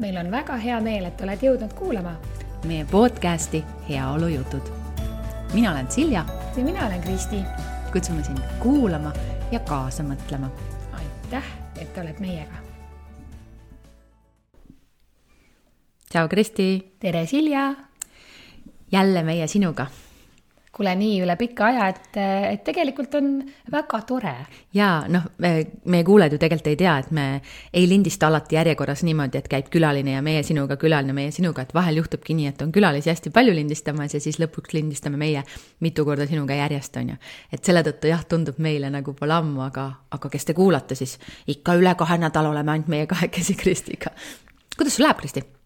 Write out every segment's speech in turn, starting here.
meil on väga hea meel, et oled jõudnud kuulama meie podcasti Heaolujutud. mina olen Silja. ja mina olen Kristi. kutsume sind kuulama ja kaasa mõtlema. aitäh, et oled meiega. tšau, Kristi. tere, Silja. jälle meie sinuga kuule, nii üle pika aja, et, et tegelikult on väga tore. jaa, noh, meie kuulajad ju tegelikult ei tea, et me ei lindista alati järjekorras niimoodi, et käib külaline ja meie sinuga, külaline meie sinuga, et vahel juhtubki nii, et on külalisi hästi palju lindistamas ja siis lõpuks lindistame meie mitu korda sinuga järjest, on ju. et selle tõttu jah, tundub meile nagu pole ammu, aga, aga kes te kuulate, siis ikka üle kahe nädala oleme ainult meie kahekesi Kristiga. kuidas sul läheb, Kristi?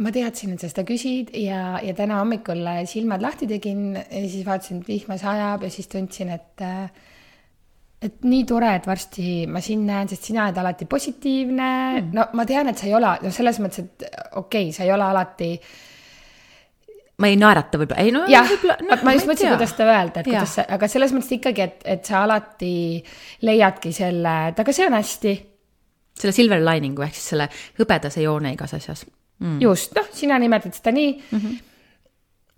Ma teadsin, et sa seda küsid ja, ja täna hommikul silmad lahti tegin ja siis vaatasin, et vihma sajab ja siis tundsin, et et nii tore, et varsti ma sind näen, sest sina oled alati positiivne. Mm.. no ma tean, et sa ei ole, no selles mõttes, et okei okay,, sa ei ole alati ma ei naerata võib-olla, ei no jah, no, ma just mõtlesin, kuidas seda öelda, et ja. kuidas sa, aga selles mõttes ikkagi, et, et sa alati leiadki selle, et aga see on hästi. selle silver lining'u ehk siis selle hõbedase joone igas asjas mm.. just, noh, sina nimetad seda nii mm. -hmm.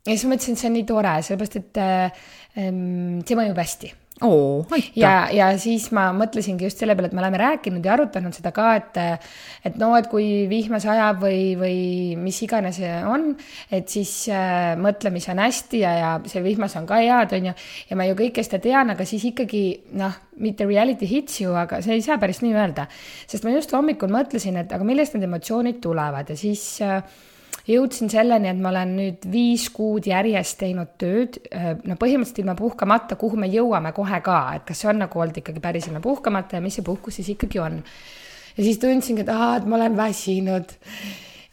ja siis ma mõtlesin, et see on nii tore, sellepärast et äh, see mõjub hästi oo, aitäh. ja, ja siis ma mõtlesingi just selle peale, et me oleme rääkinud ja arutanud seda ka, et et no, et kui vihma sajab või, või mis iganes on, et siis äh, mõtle, mis on hästi ja, ja see vihmas on ka head, on ju, ja ma ju kõike seda tean, aga siis ikkagi noh, mitte reality hits you, aga see ei saa päris nii öelda. sest ma just hommikul mõtlesin, et aga millest need emotsioonid tulevad ja siis äh, jõudsin selleni, et ma olen nüüd viis kuud järjest teinud tööd, äh, no põhimõtteliselt ilma puhkamata, kuhu me jõuame kohe ka, et kas see on nagu olnud ikkagi päris ilma puhkamata ja mis see puhkus siis ikkagi on. ja siis tundsingi, et aa, et ma olen väsinud.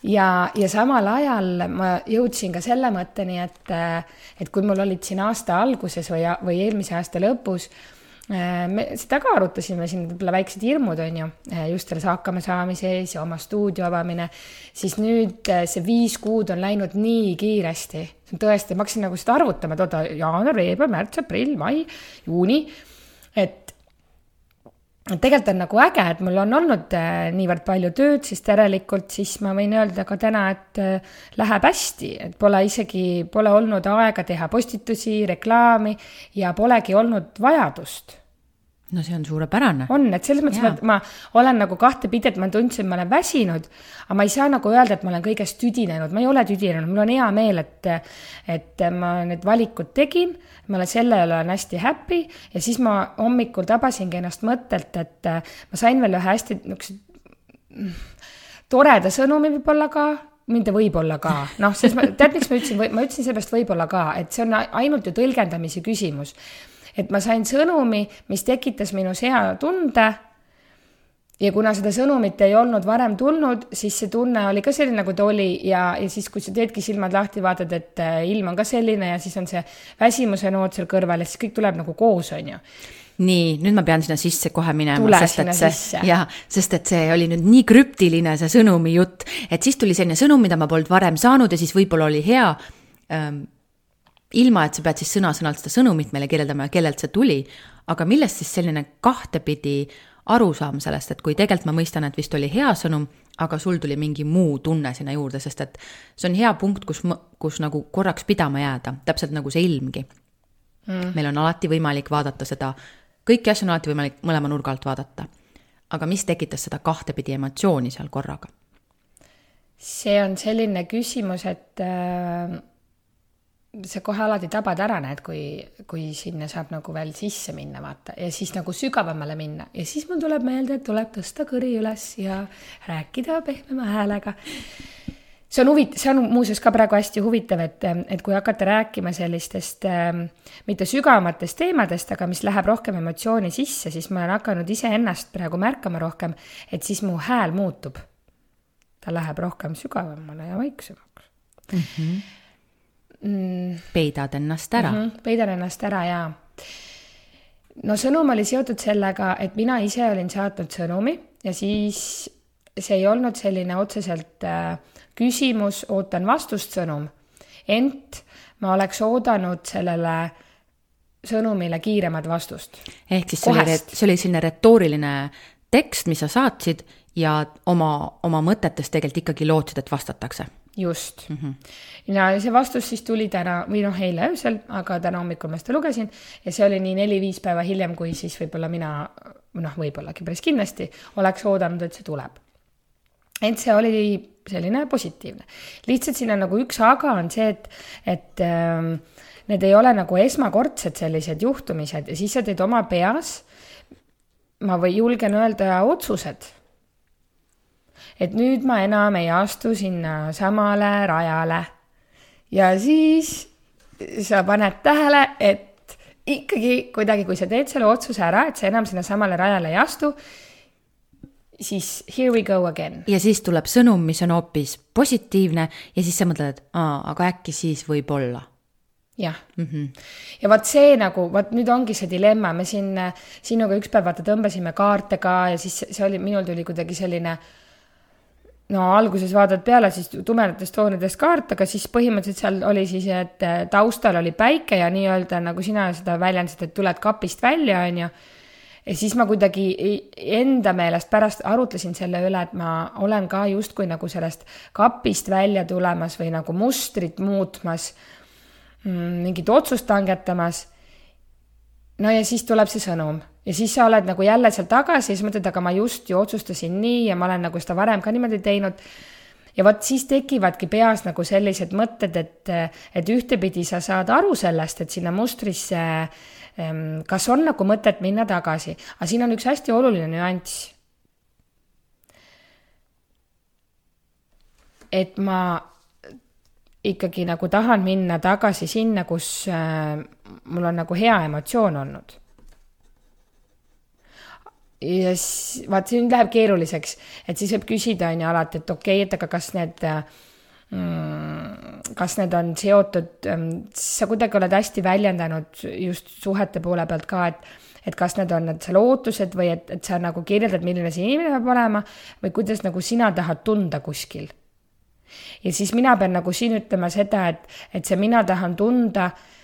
ja, ja samal ajal ma jõudsin ka selle mõtteni, et, et kui mul olid siin aasta alguses või, või eelmise aasta lõpus Äh, me seda ka arutasime siin, võib-olla väiksed hirmud on ju, äh, just selles hakkamasaamise ees ja oma stuudio avamine, siis nüüd äh, see viis kuud on läinud nii kiiresti, see on tõesti, ma hakkasin nagu seda arvutama, et oota, jaanuar, veebruar, märts, aprill, mai, juuni, et tegelikult on nagu äge, et mul on olnud niivõrd palju tööd, siis järelikult siis ma võin öelda ka täna, et läheb hästi, et pole isegi, pole olnud aega teha postitusi, reklaami ja polegi olnud vajadust no see on suurepärane. on, et selles mõttes ma, ma olen nagu kahtepidi, et ma tundsin, et ma olen väsinud, aga ma ei saa nagu öelda, et ma olen kõigest tüdinenud, ma ei ole tüdinenud, mul on hea meel, et, et ma need valikud tegin, ma olen selle üle olen hästi happy. Ja siis ma hommikul tabasingi ennast mõttelt, et ma sain veel ühe hästi niisuguse toreda sõnumi võib-olla ka, mitte võib-olla ka, noh, sest ma, tead, miks ma ütlesin, ma ütlesin seepärast võib-olla ka, et see on ainult ju tõlgendamise küsimus et ma sain sõnumi, mis tekitas minus hea tunde. ja kuna seda sõnumit ei olnud varem tulnud, siis see tunne oli ka selline, nagu ta oli. Ja, ja siis, kui sa teedki silmad lahti, vaatad, et äh, ilm on ka selline ja siis on see väsimuse noot seal kõrval ja siis kõik tuleb nagu koos, on ju nii, nüüd ma pean sinna sisse kohe minema, sest et see, jaa, sest et see oli nüüd nii krüptiline, see sõnumi jutt, et siis tuli selline sõnum, mida ma polnud varem saanud ja siis võib-olla oli hea ähm, ilma, et sa pead siis sõna-sõnalt seda sõnumit meile kirjeldama ja kellelt see tuli, aga millest siis selline kahtepidi arusaam sellest, et kui tegelikult ma mõistan, et vist oli hea sõnum, aga sul tuli mingi muu tunne sinna juurde, sest et see on hea punkt, kus, kus nagu korraks pidama jääda, täpselt nagu see ilmgi mm.. meil on alati võimalik vaadata seda, kõiki asju on alati võimalik mõlema nurga alt vaadata. aga mis tekitas seda kahtepidi emotsiooni seal korraga? see on selline küsimus, et äh sa kohe alati tabad ära, näed, kui, kui sinna saab nagu veel sisse minna, vaata, ja siis nagu sügavamale minna ja siis mul tuleb meelde, et tuleb tõsta kõri üles ja rääkida pehmema häälega. see on huvitav, see on muuseas ka praegu hästi huvitav, et, et kui hakata rääkima sellistest äh, mitte sügavamatest teemadest, aga mis läheb rohkem emotsiooni sisse, siis ma olen hakanud iseennast praegu märkama rohkem, et siis mu hääl muutub. ta läheb rohkem sügavamale ja vaiksemaks mm. -hmm mm.. peidad ennast ära mm. -hmm, peidan ennast ära jaa. no sõnum oli seotud sellega, et mina ise olin saatnud sõnumi ja siis see ei olnud selline otseselt äh, küsimus, ootan vastust sõnum, ent ma oleks oodanud sellele sõnumile kiiremat vastust. ehk siis see oli, see oli selline retooriline tekst, mis sa saatsid ja oma, oma mõtetes tegelikult ikkagi lootsid, et vastatakse just mm. -hmm. ja see vastus siis tuli täna või noh, eile öösel, aga täna hommikul ma seda lugesin ja see oli nii neli-viis päeva hiljem, kui siis võib-olla mina, noh, võibollagi päris kindlasti oleks oodanud, et see tuleb. et see oli selline positiivne. lihtsalt siin on nagu üks aga on see, et, et äh, need ei ole nagu esmakordsed sellised juhtumised ja siis sa teed oma peas, ma või julgen öelda, otsused et nüüd ma enam ei astu sinna samale rajale. ja siis sa paned tähele, et ikkagi kuidagi, kui sa teed selle otsuse ära, et sa enam sinna samale rajale ei astu, siis here we go again. ja siis tuleb sõnum, mis on hoopis positiivne ja siis sa mõtled, et aa, aga äkki siis võib-olla jah mm -hmm., ja vot see nagu, vot nüüd ongi see dilemma, me siin sinuga üks päev vaata tõmbasime kaarte ka ja siis see oli, minul tuli kuidagi selline äh, no alguses vaatad peale siis tumedatest toonidest kaart, aga siis põhimõtteliselt seal oli siis, et äh, taustal oli päike ja nii-öelda nagu sina seda väljendasid, et tuled kapist välja, on ju. ja siis ma kuidagi enda meelest pärast arutlesin selle üle, et ma olen ka justkui nagu sellest kapist välja tulemas või nagu mustrit muutmas, mm, mingit otsust langetamas. no ja siis tuleb see sõnum ja siis sa oled nagu jälle seal tagasi ja siis mõtled, aga ma just ju otsustasin nii ja ma olen nagu seda varem ka niimoodi teinud. ja vot siis tekivadki peas nagu sellised mõtted, et, et ühtepidi sa saad aru sellest, et sinna mustrisse ehm, kas on nagu mõtet minna tagasi, aga siin on üks hästi oluline nüanss. et ma ikkagi nagu tahan minna tagasi sinna, kus äh, mul on nagu hea emotsioon olnud ja siis vaat see nüüd läheb keeruliseks, et siis võib küsida on ju alati, et okei okay,, et aga kas need mm, kas need on seotud, ähm, sa kuidagi oled hästi väljendanud just suhete poole pealt ka, et et kas need on need seal ootused või et, et sa nagu kirjeldad, milline see inimene peab olema või kuidas nagu sina tahad tunda kuskil. ja siis mina pean nagu siin ütlema seda, et, et see mina tahan tunda äh,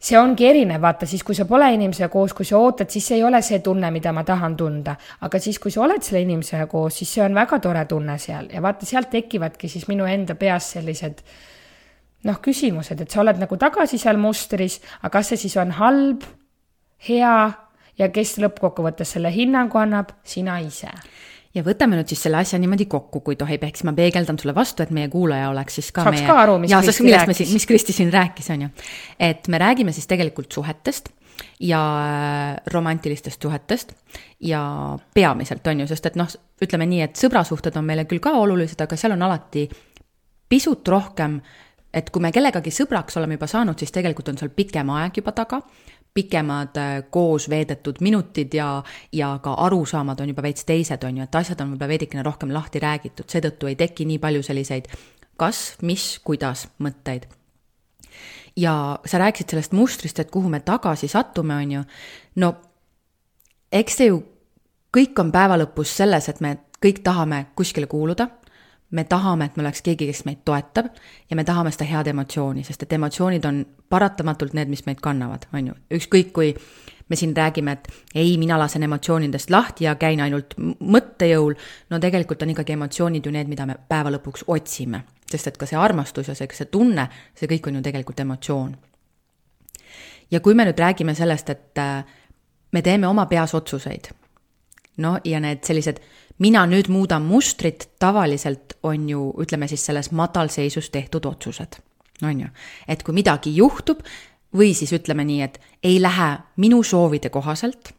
see ongi erinev, vaata siis, kui sa pole inimesega koos, kui sa ootad, siis see ei ole see tunne, mida ma tahan tunda. aga siis, kui sa oled selle inimesega koos, siis see on väga tore tunne seal. Ja vaata, sealt tekivadki siis minu enda peas sellised noh, küsimused, et sa oled nagu tagasi seal mustris, aga kas see siis on halb, hea ja kes lõppkokkuvõttes selle hinnangu annab, sina ise ja võtame nüüd siis selle asja niimoodi kokku, kui tohib, ehk siis ma peegeldan sulle vastu, et meie kuulaja oleks siis ka saaks meie... ka aru, mis Kristi rääkis. mis Kristi siin rääkis, on ju. et me räägime siis tegelikult suhetest ja äh, romantilistest suhetest ja peamiselt on ju, sest et noh, ütleme nii, et sõbrasuhted on meile küll ka olulised, aga seal on alati pisut rohkem et kui me kellegagi sõbraks oleme juba saanud, siis tegelikult on seal pikem aeg juba taga pikemad äh, koos veedetud minutid ja, ja ka arusaamad on juba veits teised, on ju, et asjad on võib-olla veidikene rohkem lahti räägitud, seetõttu ei teki nii palju selliseid kas, mis, kuidas mõtteid. ja sa rääkisid sellest mustrist, et kuhu me tagasi satume, on ju, no eks see ju kõik on päeva lõpus selles, et me kõik tahame kuskile kuuluda me tahame, et me oleks keegi, kes meid toetab ja me tahame seda head emotsiooni, sest et emotsioonid on paratamatult need, mis meid kannavad, on ju. ükskõik, kui me siin räägime, et ei, mina lasen emotsioonidest lahti ja käin ainult mõttejõul, no tegelikult on ikkagi emotsioonid ju need, mida me päeva lõpuks otsime. sest et ka see armastus ja see, see tunne, see kõik on ju tegelikult emotsioon. ja kui me nüüd räägime sellest, et äh, me teeme oma peas otsuseid, no ja need sellised mina nüüd muudan mustrit, tavaliselt on ju, ütleme siis selles madalseisus tehtud otsused, on ju. et kui midagi juhtub või siis ütleme nii, et ei lähe minu soovide kohaselt,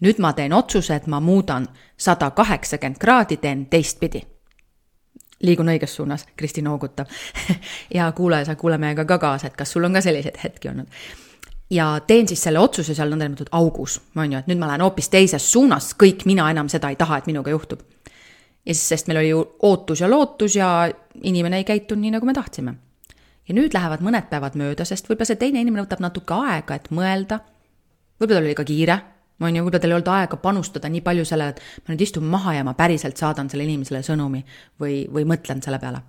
nüüd ma teen otsuse, et ma muudan sada kaheksakümmend kraadi, teen teistpidi. Liigun õiges suunas, Kristi noogutab. Ja kuulaja, sa kuule meiega ka kaasa, et kas sul on ka selliseid hetki olnud ja teen siis selle otsuse seal nõndanimetatud augus, on ju, et nüüd ma lähen hoopis teises suunas, kõik, mina enam seda ei taha, et minuga juhtub. ja siis, sest meil oli ju ootus ja lootus ja inimene ei käitunud nii, nagu me tahtsime. ja nüüd lähevad mõned päevad mööda, sest võib-olla see teine inimene võtab natuke aega, et mõelda, võib-olla tal oli ka kiire, on ju, võib-olla tal ei olnud aega panustada nii palju sellele, et ma nüüd istun maha ja ma päriselt saadan sellele inimesele sõnumi või, või mõtlen selle peale.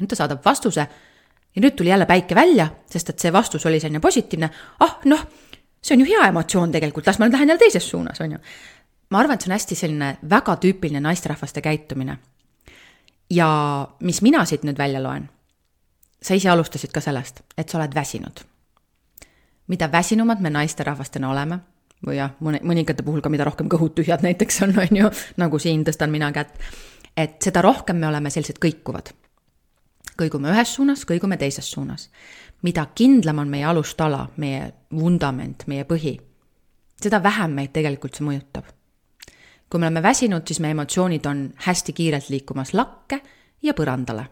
nüüd ta saadab vastuse ja nüüd tuli jälle päike välja, sest et see vastus oli selline positiivne, ah noh, see on ju hea emotsioon tegelikult, las ma nüüd lähen jälle teises suunas, on ju. ma arvan, et see on hästi selline väga tüüpiline naisterahvaste käitumine. ja mis mina siit nüüd välja loen, sa ise alustasid ka sellest, et sa oled väsinud. mida väsinumad me naisterahvastena oleme, või jah, mõne, mõningate puhul ka, mida rohkem kõhud tühjad näiteks on, on ju, nagu siin tõstan mina kätt, et seda rohkem me oleme sellised kõikuvad. Kõigume ühes suunas, kõigume teises suunas. mida kindlam on meie alustala, meie vundament, meie põhi, seda vähem meid tegelikult see mõjutab kui me oleme väsinud, siis meie emotsioonid on hästi kiirelt liikumas lakke ja põrandale.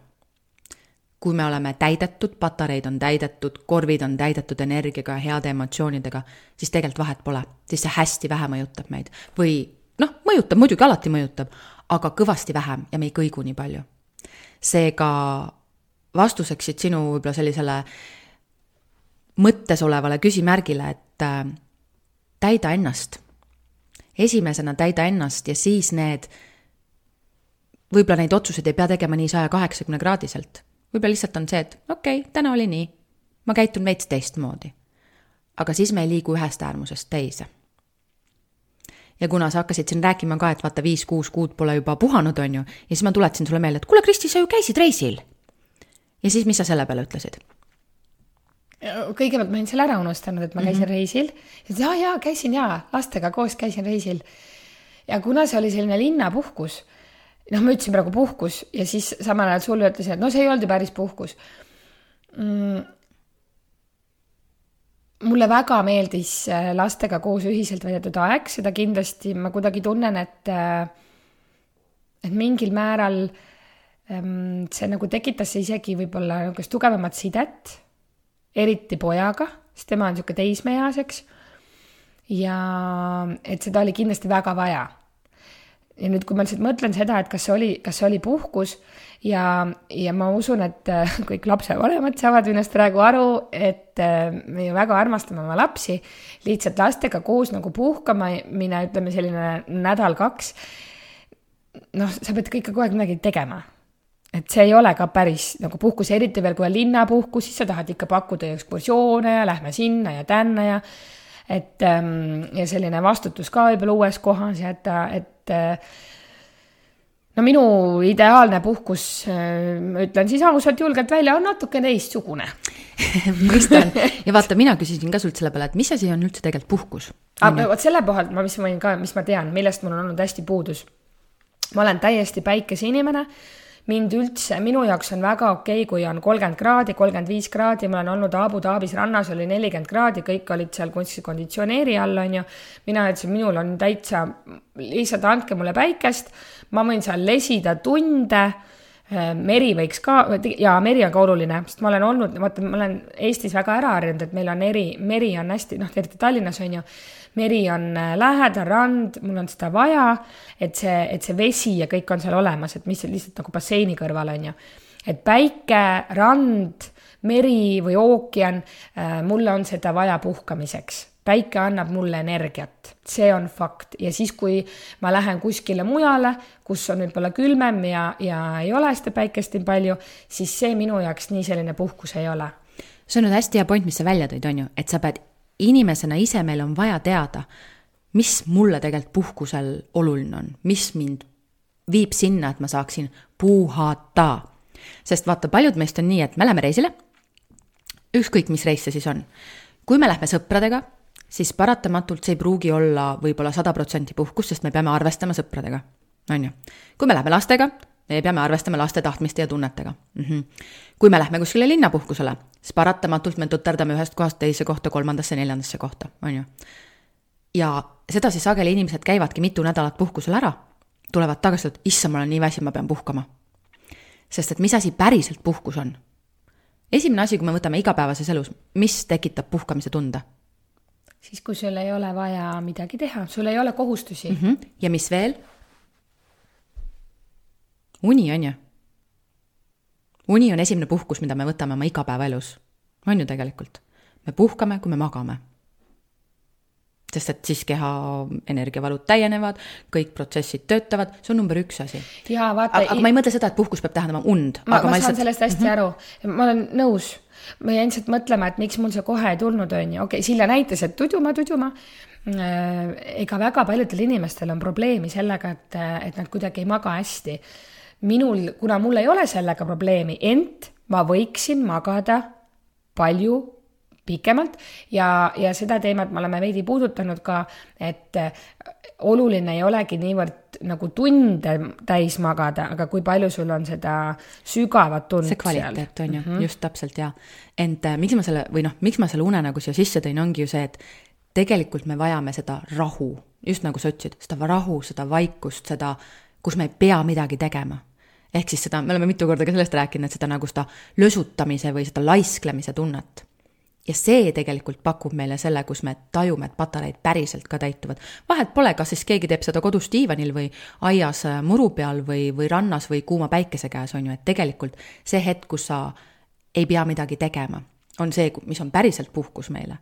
kui me oleme täidetud, patareid on täidetud, korvid on täidetud energiaga ja heade emotsioonidega, siis tegelikult vahet pole, siis see hästi vähe mõjutab meid või noh, mõjutab, muidugi alati mõjutab, aga kõvasti vähem ja me ei kõigu nii palju. seega vastuseks siit sinu võib-olla sellisele mõttes olevale küsimärgile, et äh, täida ennast esimesena täida ennast ja siis need, võib-olla neid otsuseid ei pea tegema nii saja kaheksakümne kraadiselt. võib-olla lihtsalt on see, et okei okay,, täna oli nii, ma käitun veits teistmoodi. aga siis me ei liigu ühest äärmusest teise. ja kuna sa hakkasid siin rääkima ka, et vaata, viis-kuus kuud pole juba puhanud, on ju, ja siis ma tuletasin sulle meelde, et kuule, Kristi, sa ju käisid reisil. Ja siis, mis sa selle peale ütlesid? kõigepealt ma olin selle ära unustanud, et ma käisin mm -hmm. reisil. ja jaa, käisin jaa, lastega koos käisin reisil. ja kuna see oli selline linnapuhkus, noh, ma ütlesin praegu puhkus ja siis samal ajal sulle ütlesin, et no see ei olnud ju päris puhkus mm,. mulle väga meeldis äh, lastega koos ühiselt veedetud aeg, seda kindlasti ma kuidagi tunnen, et, äh, et mingil määral ähm, see nagu tekitas isegi võib-olla niisugust tugevamat sidet eriti pojaga, sest tema on niisugune teismeeas, eks. ja et seda oli kindlasti väga vaja. ja nüüd, kui ma lihtsalt mõtlen seda, et kas see oli, kas see oli puhkus ja, ja ma usun, et äh, kõik lapsevanemad saavad minust praegu aru, et äh, me ju väga armastame oma lapsi, lihtsalt lastega koos nagu puhkama minna, ütleme selline nädal-kaks, noh, sa pead ikka kogu aeg midagi tegema et see ei ole ka päris nagu puhkus, eriti veel, kui on linnapuhkus, siis sa tahad ikka pakkuda ekskursioone ja lähme sinna ja tänna ja et ähm, ja selline vastutus ka võib-olla uues kohas ja et, et äh, no minu ideaalne puhkus, äh, ütlen siis ausalt, julgelt välja, on natuke teistsugune mõistan ja vaata, mina küsisin ka sult selle peale, et mis asi on üldse tegelikult puhkus? aga vot selle kohalt ma, mis ma võin ka, mis ma tean, millest mul on olnud hästi puudus. ma olen täiesti päikeseinimene mind üldse, minu jaoks on väga okei okay,, kui on kolmkümmend kraadi, kolmkümmend viis kraadi, ma olen olnud Abu Dhabis rannas, oli nelikümmend kraadi, kõik olid seal kuskil konditsioneeri all, on ju. mina ütlesin, minul on täitsa, lihtsalt andke mulle päikest, ma võin seal lesida tunde äh, meri võiks ka, jaa, meri on ka oluline, sest ma olen olnud, vaata, ma olen Eestis väga ära harjunud, et meil on eri, meri on hästi, noh, eriti Tallinnas on ju meri on äh, lähedal, rand, mul on seda vaja, et see, et see vesi ja kõik on seal olemas, et mis lihtsalt nagu basseini kõrval on ju. et päike, rand, meri või ookean, äh, mulle on seda vaja puhkamiseks päike annab mulle energiat, see on fakt ja siis, kui ma lähen kuskile mujale, kus on võib-olla külmem ja, ja ei ole seda päikest nii palju, siis see minu jaoks nii selline puhkus ei ole. see on nüüd hästi hea point, mis sa välja tõid, on ju, et sa pead inimesena ise meil on vaja teada, mis mulle tegelikult puhkusel oluline on, mis mind viib sinna, et ma saaksin puhata. sest vaata, paljud meist on nii, et me läheme reisile, ükskõik, mis reis see siis on. kui me lähme sõpradega, siis paratamatult see ei pruugi olla võib-olla sada protsenti puhkus, sest me peame arvestama sõpradega, on ju. kui me läheme lastega, me peame arvestama laste tahtmiste ja tunnetega mm. -hmm. kui me lähme kuskile linnapuhkusele, siis paratamatult me tuterdame ühest kohast teise kohta, kolmandasse, neljandasse kohta, on ju. ja sedasi sageli inimesed käivadki mitu nädalat puhkusel ära, tulevad tagasi, et issand, ma olen nii väsinud, ma pean puhkama. sest et mis asi päriselt puhkus on? esimene asi, kui me võtame igapäevases elus, mis tekitab puhkamise tunde? siis, kui sul ei ole vaja midagi teha, sul ei ole kohustusi mm. -hmm. ja mis veel? uni, on ju? Uni on esimene puhkus, mida me võtame oma igapäevaelus. on ju tegelikult? me puhkame, kui me magame. sest et siis keha energiavalud täienevad, kõik protsessid töötavad, see on number üks asi. vaata. aga ma ei mõtle seda, et puhkus peab tähendama und. ma, ma, ma saan lihtsalt... sellest hästi mm -hmm. aru, ma olen nõus. ma jäin lihtsalt mõtlema, et miks mul see kohe ei tulnud, on ju, okei okay,, Silja näitas, et tuduma, tuduma. Äh, ega väga paljudel inimestel on probleemi sellega, et, et nad kuidagi ei maga hästi. Minul, kuna mul ei ole sellega probleemi, ent ma võiksin magada palju pikemalt ja, ja seda teemat me oleme veidi puudutanud ka, et äh, oluline ei olegi niivõrd nagu tunde täis magada, aga kui palju sul on seda sügavat tund see kvaliteet on ju mm, -hmm. just täpselt ja. ent äh, miks ma selle või noh, miks ma selle une nagu siia sisse tõin, ongi ju see, et tegelikult me vajame seda rahu, just nagu sa ütlesid, seda rahu, seda vaikust, seda, kus me ei pea midagi tegema ehk siis seda, me oleme mitu korda ka sellest rääkinud, et seda nagu seda lösutamise või seda laisklemise tunnet ja see tegelikult pakub meile selle, kus me tajume, et patareid päriselt ka täituvad. vahet pole, kas siis keegi teeb seda kodus diivanil või aias äh, muru peal või, või rannas või kuuma päikese käes, on ju, et tegelikult see hetk, kus sa ei pea midagi tegema, on see, mis on päriselt puhkus meile.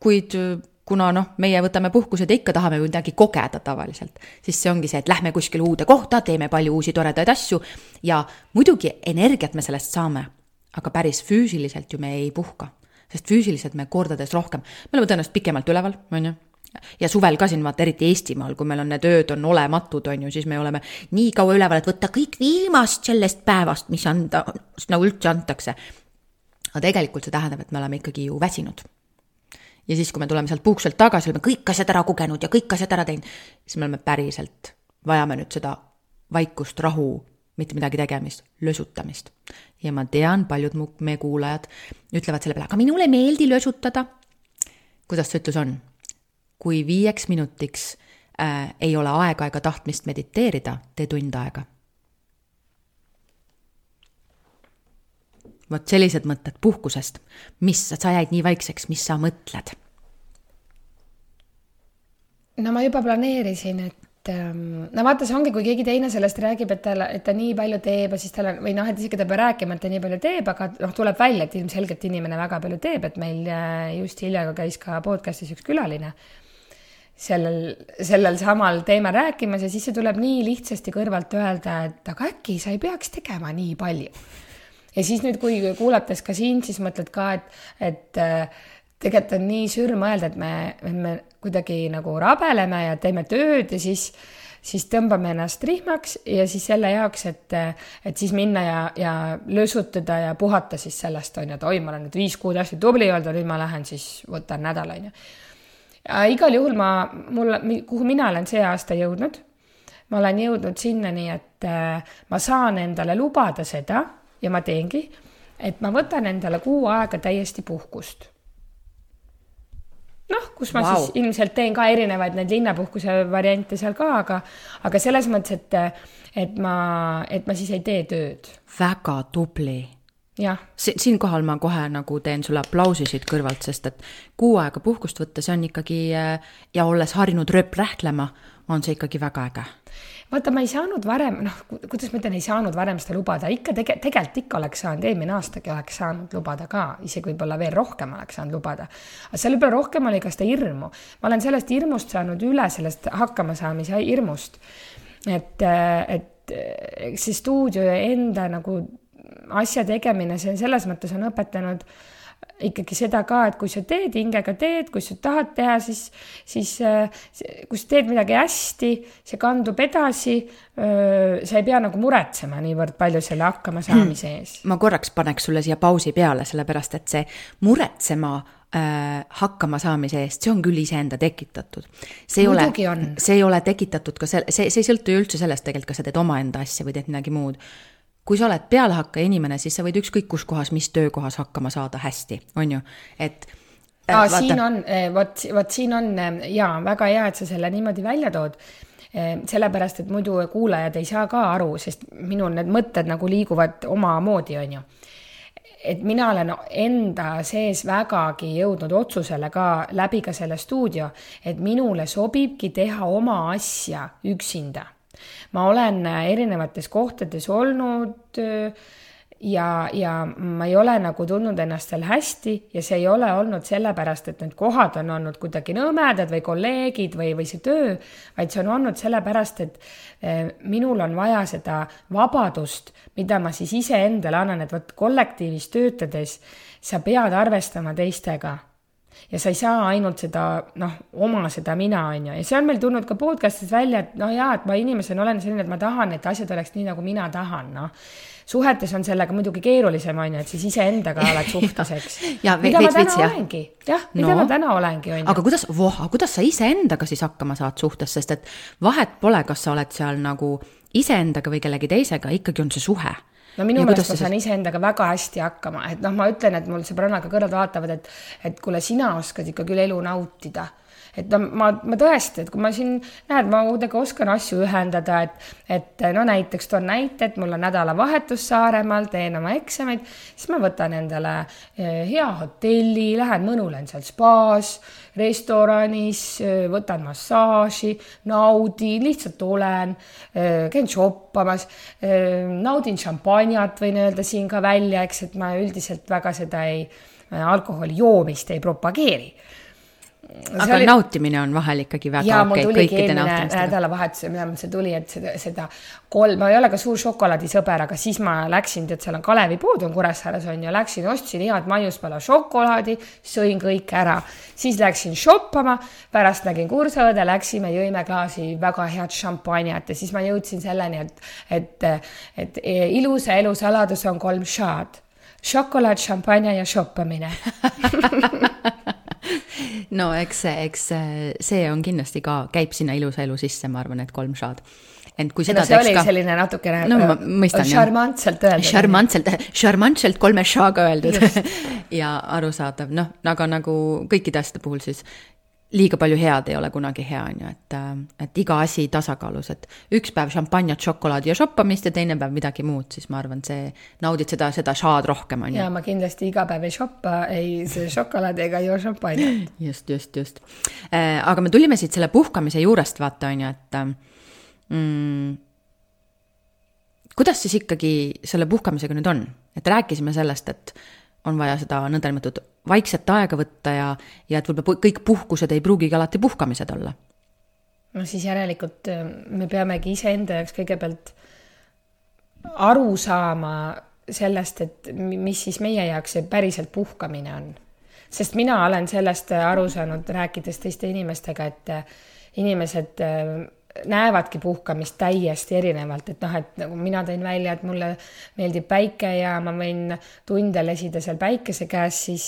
kuid äh, kuna noh, meie võtame puhkused ja ikka tahame midagi kogeda tavaliselt, siis see ongi see, et lähme kuskile uude kohta, teeme palju uusi toredaid asju ja muidugi energiat me sellest saame aga päris füüsiliselt ju me ei puhka, sest füüsiliselt me kordades rohkem, me oleme tõenäoliselt pikemalt üleval, on ju ja suvel ka siin vaata, eriti Eestimaal, kui meil on need ööd on olematud, on ju, siis me oleme nii kaua üleval, et võtta kõik viimast sellest päevast, mis anda, nagu üldse antakse. aga tegelikult see tähendab, et me oleme ikkagi ju väsinud. Ja siis, kui me tuleme sealt puhkuselt tagasi, oleme kõik asjad ära kogenud ja kõik asjad ära teinud, siis me oleme päriselt, vajame nüüd seda vaikust, rahu, mitte midagi tegemist, lösutamist. ja ma tean, paljud mu, meie kuulajad ütlevad selle peale, aga minule ei meeldi lösutada. kuidas see ütlus on? kui viieks minutiks äh, ei ole aega ega tahtmist mediteerida, tee tund aega. Vot sellised mõtted puhkusest, mis, sa jäid nii vaikseks, mis sa mõtled? no ma juba planeerisin, et ähm, no vaata, see ongi, kui keegi teine sellest räägib, et tal, et ta nii palju teeb ja siis tal on või noh, et isegi ta ei pea rääkima, et ta nii palju teeb, aga noh, tuleb välja, et ilmselgelt inimene väga palju teeb, et meil äh, just hiljaga käis ka podcast'is üks külaline sellel, sellel samal teemal rääkimas ja siis see tuleb nii lihtsasti kõrvalt öelda, et aga äkki sa ei peaks tegema nii palju. Ja siis nüüd, kui kuulates ka sind, siis mõtled ka, et, et äh, tegelikult on nii sür mõelda, et me, me kuidagi nagu rabeleme ja teeme tööd ja siis, siis tõmbame ennast rihmaks ja siis selle jaoks, et, et siis minna ja, ja lösutada ja puhata siis sellest, on ju, et oi, ma olen nüüd viis kuud hästi tubli olnud ja nüüd ma lähen siis võtan nädal, on ju. igal juhul ma, mul, kuhu mina olen see aasta jõudnud, ma olen jõudnud sinnani, et ma saan endale lubada seda ja ma teengi, et ma võtan endale kuu aega täiesti puhkust noh, kus ma wow. siis ilmselt teen ka erinevaid neid linnapuhkuse variante seal ka, aga, aga selles mõttes, et, et ma, et ma siis ei tee tööd. väga tubli. jah. siinkohal ma kohe nagu teen sulle aplausi siit kõrvalt, sest et kuu aega puhkust võtta, see on ikkagi ja olles harjunud rööprähklema, on see ikkagi väga äge vaata, ma ei saanud varem, noh, kuidas ma ütlen, ei saanud varem seda lubada, ikka tege-, tegelikult ikka oleks saanud, eelmine aastagi oleks saanud lubada ka, isegi võib-olla veel rohkem oleks saanud lubada. aga seal võib-olla rohkem oli ka seda hirmu. ma olen sellest hirmust saanud üle, sellest hakkamasaamise hirmust. et, et see stuudio enda nagu asja tegemine, see selles mõttes on õpetanud äh, ikkagi seda ka, et kui sa teed, hingega teed, kui sa tahad teha, siis, siis kui sa teed midagi hästi, see kandub edasi. sa ei pea nagu muretsema niivõrd palju selle hakkamasaamise ees. ma korraks paneks sulle siia pausi peale, sellepärast et see muretsema äh, hakkama saamise eest, see on küll iseenda tekitatud. see ei Muidugi ole, see ei ole tekitatud ka selle, see, see ei sõltu ju üldse sellest tegelikult, kas sa teed omaenda asja või teed midagi muud kui sa oled pealehakkaja inimene, siis sa võid ükskõik kus kohas, mis töökohas hakkama saada hästi, on ju, et Aa, vaata... siin on, äh, vot, vot siin on äh, jaa, väga hea, et sa selle niimoodi välja tood. sellepärast, et muidu kuulajad ei saa ka aru, sest minul need mõtted nagu liiguvad omamoodi, on ju. et mina olen enda sees vägagi jõudnud otsusele ka läbi ka selle stuudio, et minule sobibki teha oma asja üksinda ma olen äh, erinevates kohtades olnud äh, ja, ja ma ei ole nagu tundnud ennast seal hästi ja see ei ole olnud sellepärast, et need kohad on olnud kuidagi nõmedad või kolleegid või, või see töö, vaid see on olnud sellepärast, et eh, minul on vaja seda vabadust, mida ma siis iseendale annan, et vot kollektiivis töötades sa pead arvestama teistega ja sa ei saa ainult seda, noh, oma seda mina, on ju, ja see on meil tulnud ka podcast'is välja, et noh, jaa, et ma inimesena olen selline, et ma tahan, et asjad oleks nii, nagu mina tahan, noh suhetes on sellega muidugi keerulisem, on ju, et siis iseendaga oled suhtes, eks. mida ma täna olengi, jah, mida no. ma täna olengi, on ju. aga kuidas, voh, kuidas sa iseendaga siis hakkama saad suhtes, sest et vahet pole, kas sa oled seal nagu iseendaga või kellegi teisega, ikkagi on see suhe no minu meelest ma saan iseendaga väga hästi hakkama, et noh, ma ütlen, et mul sõbrannaga kõrvad vaatavad, et, et kuule, sina oskad ikka küll elu nautida. Et no ma, ma tõesti, et kui ma siin, näed, ma kuidagi oskan asju ühendada, et, et no näiteks toon näite, et mul on nädalavahetus Saaremaal, teen oma eksameid, siis ma võtan endale eh, hea hotelli, lähen mõnulen seal spaas, restoranis, eh, võtan massaaži, naudin, lihtsalt olen, eh, käin shoppamas, naudin šampanjat, võin öelda siin ka välja, eks, et ma üldiselt väga seda ei, alkoholi joomist ei propageeri aga oli... nautimine on vahel ikkagi väga okei okay, kõikide nautimistega. nädalavahetusel, mida mul see tuli, et seda, seda kolm, ma ei ole ka suur šokolaadisõber, aga siis ma läksin, tead, seal on Kalevi pood on Kuressaares on ju, läksin, ostsin head maiuspala šokolaadi, sõin kõik ära. siis läksin shoppama, pärast nägin kursaõde, läksime, jõime klaasi väga head šampanjat ja siis ma jõudsin selleni, et, et, et ilusa elu saladus on kolm šaad. šokolaad, šampanja ja shoppamine no eks eks see on kindlasti ka, käib sinna ilusa elu sisse, ma arvan, et kolm šaad ent kui seda no, see oli ka... selline natukene no, ma mõistan, šarmantselt öeldud. šarmantselt, šarmantselt kolme šaga öeldud. Ja arusaadav, noh, aga nagu kõikide asjade puhul siis liiga palju head ei ole kunagi hea, on ju, et, äh, et iga asi tasakaalus, et üks päev šampanjat, šokolaadi ja shoppamist ja teine päev midagi muud, siis ma arvan, see, naudid seda, seda šaad rohkem, on ju. ja ma kindlasti iga päev ei shoppa ei šokolaadi ega joo šampanjat. just, just, just. Äh, aga me tulime siit selle puhkamise juurest, vaata, on ju, et äh, mm, kuidas siis ikkagi selle puhkamisega nüüd on, et rääkisime sellest, et on vaja seda nõndanimetatud vaikset aega võtta ja, ja et võib-olla kõik puhkused ei pruugigi alati puhkamised olla. no siis järelikult äh, me peamegi iseenda jaoks kõigepealt aru saama sellest, et mis siis meie jaoks see päriselt puhkamine on. sest mina olen sellest aru saanud, rääkides teiste inimestega, et äh, inimesed äh, näevadki puhkamist täiesti erinevalt, et noh, et nagu mina tõin välja, et mulle meeldib päike ja ma võin tunde lesida seal päikese käes, siis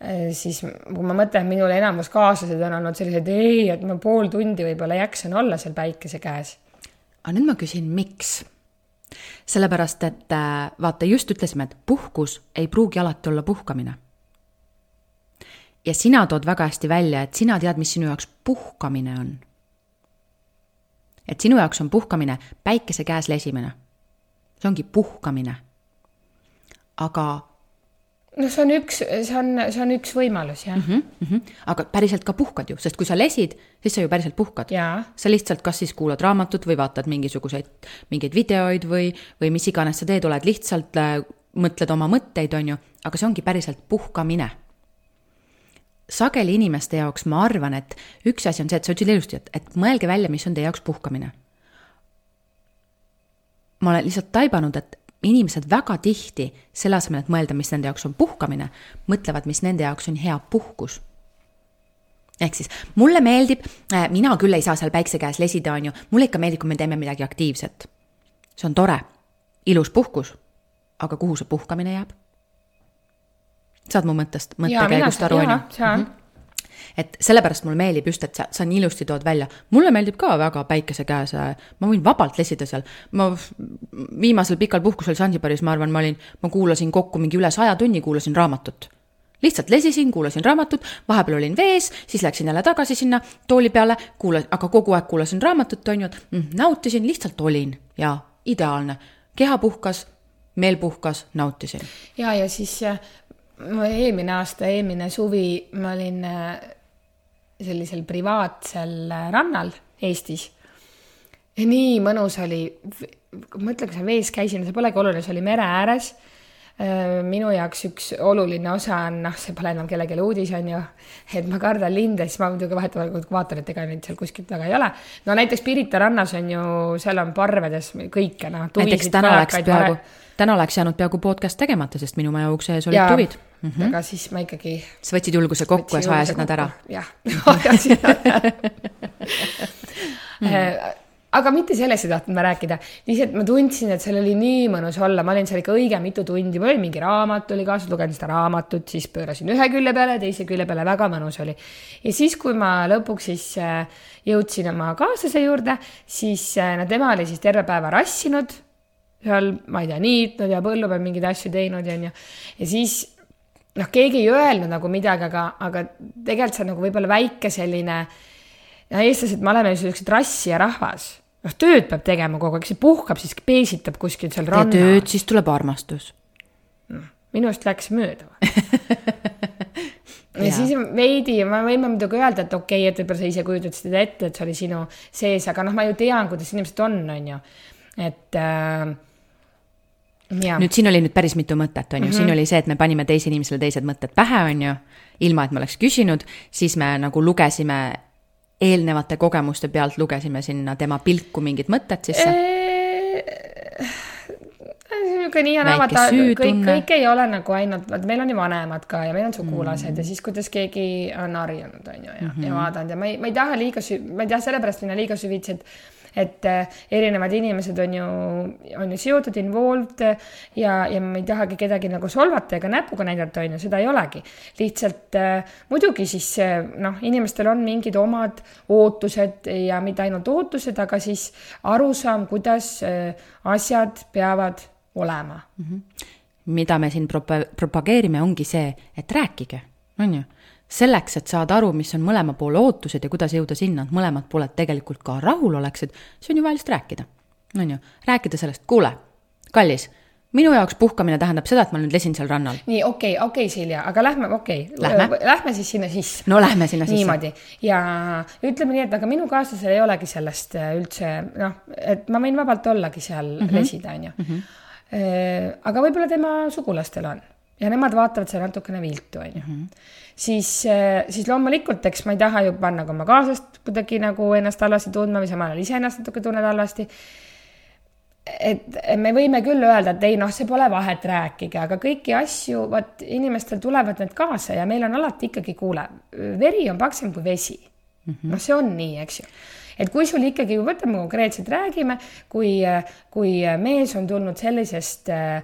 eh, siis kui ma mõtlen, minul enamus kaaslased on olnud sellised, ei, et ma pool tundi võib-olla jaksan olla seal päikese käes. aga nüüd ma küsin, miks? sellepärast, et äh, vaata, just ütlesime, et puhkus ei pruugi alati olla puhkamine. ja sina tood väga hästi välja, et sina tead, mis sinu jaoks puhkamine on et sinu jaoks on puhkamine päikese käes lesimine. see ongi puhkamine. aga. no see on üks, see on, see on üks võimalus, jah mm. -hmm, mm -hmm. aga päriselt ka puhkad ju, sest kui sa lesid, siis sa ju päriselt puhkad. sa lihtsalt kas siis kuulad raamatut või vaatad mingisuguseid, mingeid videoid või, või mis iganes sa teed, oled lihtsalt, äh, mõtled oma mõtteid, on ju, aga see ongi päriselt puhkamine sageli inimeste jaoks ma arvan, et üks asi on see, et sa ütlesid ilusti, et, et mõelge välja, mis on teie jaoks puhkamine. ma olen lihtsalt taibanud, et inimesed väga tihti, selle asemel, et mõelda, mis nende jaoks on puhkamine, mõtlevad, mis nende jaoks on hea puhkus. ehk siis mulle meeldib, äh, mina küll ei saa seal päikse käes lesida, on ju, mulle ikka meeldib, kui me teeme midagi aktiivset. see on tore, ilus puhkus, aga kuhu see puhkamine jääb? Saad mu mõttest, mõttekäigust aru, on ju? Mhm. et sellepärast mulle meeldib just, et sa, sa nii ilusti tood välja. mulle meeldib ka väga päikese käes, ma võin vabalt lesida seal. ma viimasel pikal puhkusel Sansibaris, ma arvan, ma olin, ma kuulasin kokku mingi üle saja tunni, kuulasin raamatut lihtsalt lesisin, kuulasin raamatut, vahepeal olin vees, siis läksin jälle tagasi sinna tooli peale, kuula-, aga kogu aeg kuulasin raamatut, on ju, mm, nautisin, lihtsalt olin ja ideaalne. keha puhkas, meel puhkas, nautisin. ja, ja siis eelmine aasta, eelmine suvi ma olin äh, sellisel privaatsel äh, rannal Eestis. nii mõnus oli, mõtle, kui sa vees käisin, see polegi oluline, see oli mere ääres minu jaoks üks oluline osa on, noh, see pole enam kellelegi uudis, on ju, et ma kardan linde, siis ma muidugi vahetevahel vaatan, et ega neid seal kuskilt väga ei ole. no näiteks Pirita rannas on ju, seal on parvedes kõike, noh. näiteks täna läks peaaegu, täna oleks jäänud peaaegu podcast tegemata, sest minu maja ukse ees olid tuvid mm. -hmm. aga siis ma ikkagi. sa võtsid julguse kokku ja sa ajasid nad ära. jah, ajasin nad ära äh, aga mitte sellest ei tahtnud ma rääkida, lihtsalt ma tundsin, et seal oli nii mõnus olla, ma olin seal ikka õige mitu tundi, mul oli mingi raamat oli kaasas, lugesin seda raamatut, siis pöörasin ühe külje peale, teise külje peale, väga mõnus oli. ja siis, kui ma lõpuks siis äh, jõudsin oma kaaslase juurde, siis äh, no tema oli siis terve päeva rassinud, seal, ma ei tea, niitnud ja põllu peal mingeid asju teinud ja onju, ja siis noh, keegi ei öelnud nagu midagi, aga, aga tegelikult see on nagu võib-olla väike selline no eestlased, me oleme ju siuksed rassija rahvas noh, tööd peab tegema kogu aeg, see puhkab, siis peesitab kuskil seal ranna. tee tööd, siis tuleb armastus. noh, minust läks mööda ja, ja siis veidi, me võime muidugi öelda, et okei okay,, et võib-olla sa ise kujutasid seda ette, et see oli sinu sees, aga noh, ma ju tean, kuidas inimesed on, on ju, et äh, Ja. nüüd siin oli nüüd päris mitu mõtet, on ju mm, -hmm. siin oli see, et me panime teisele inimesele teised mõtted pähe, on ju, ilma et me oleks küsinud, siis me nagu lugesime eelnevate kogemuste pealt lugesime sinna tema pilku mingid mõtted sisse? niisugune nii ja naa, vaata kõik, kõik ei ole nagu ainult, vaata meil on ju vanemad ka ja meil on sugulased mm. ja siis, kuidas keegi on harjunud, on ju, ja mm, -hmm. ja vaadanud ja ma ei, ma ei taha liiga sü-, ma ei taha sellepärast minna liiga süvitsi, et et äh, erinevad inimesed on ju, on ju seotud, involved ja, ja ma ei tahagi kedagi nagu solvata ega näpuga näidata, on ju, seda ei olegi. lihtsalt äh, muidugi siis äh, noh, inimestel on mingid omad ootused ja mitte ainult ootused, aga siis arusaam, kuidas asjad peavad olema mm. -hmm. mida me siin propa-, propageerime, ongi see, et rääkige, on ju selleks, et saada aru, mis on mõlema poole ootused ja kuidas jõuda sinna, et mõlemad pooled tegelikult ka rahul oleksid, siis on ju vaja lihtsalt rääkida. on ju, rääkida sellest, kuule, kallis, minu jaoks puhkamine tähendab seda, et ma nüüd lesin seal rannal. nii, okei okay,, okei okay,, Silja, aga lähme, okei okay., lähme. lähme siis sinna sisse. no lähme sinna sisse. niimoodi ja ütleme nii, et aga minu kaaslasel ei olegi sellest äh, üldse noh, et ma võin vabalt ollagi seal mm -hmm. lesida, on ju mm. -hmm. aga võib-olla tema sugulastel on ja nemad vaatavad seda natukene viltu, on ju mhm siis, äh, siis loomulikult, eks ma ei taha ju panna ka oma kaaslast kuidagi nagu ennast halvasti tundma või samal ajal ise ennast natuke tunned halvasti. et me võime küll öelda, et ei noh, see pole vahet, rääkige, aga kõiki asju, vot inimestel tulevad need kaasa ja meil on alati ikkagi, kuule, veri on paksem kui vesi. Mm -hmm.. noh, see on nii, eks ju. Et kui sul ikkagi, võtame konkreetselt, räägime, kui, kui mees on tulnud sellisest äh,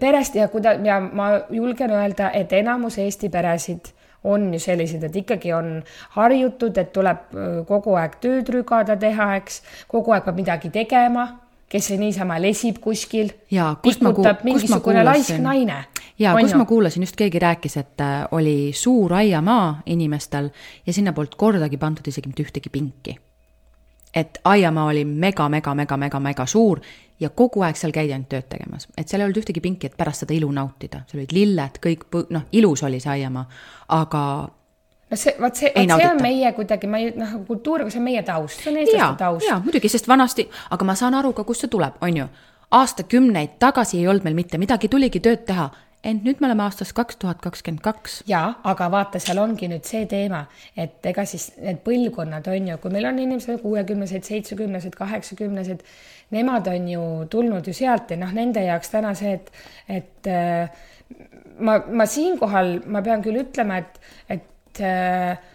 perest ja kuida- ja ma julgen öelda, et enamus Eesti peresid on ju sellised, et ikkagi on harjutud, et tuleb kogu aeg tööd rügada teha, eks, kogu aeg peab midagi tegema, kes niisama lesib kuskil, pikutab mingisugune laisk naine. ja kus ma kuulasin, just keegi rääkis, et äh, oli suur aiamaa inimestel ja sinna polnud kordagi pandud isegi mitte ühtegi pinki et aiamaa oli mega, mega, mega, mega, mega suur ja kogu aeg seal käidi ainult tööd tegemas, et seal ei olnud ühtegi pinki, et pärast seda ilu nautida, seal olid lilled, kõik, noh, ilus oli see aiamaa, aga no see, vot see, vot see on meie kuidagi, ma ei, noh, kultuur, see on meie taust, see on eestlaste taust. jaa, muidugi, sest vanasti, aga ma saan aru ka, kust see tuleb, on ju. aastakümneid tagasi ei olnud meil mitte midagi, tuligi tööd teha ent nüüd me oleme aastas kaks tuhat kakskümmend kaks. jaa, aga vaata, seal ongi nüüd see teema, et ega siis need põlvkonnad on ju, kui meil on inimesed kuuekümnesed, seitsmekümnesed, kaheksakümnesed, nemad on ju tulnud ju sealt ja noh, nende jaoks täna see, et, et äh, ma, ma siinkohal, ma pean küll ütlema, et, et äh,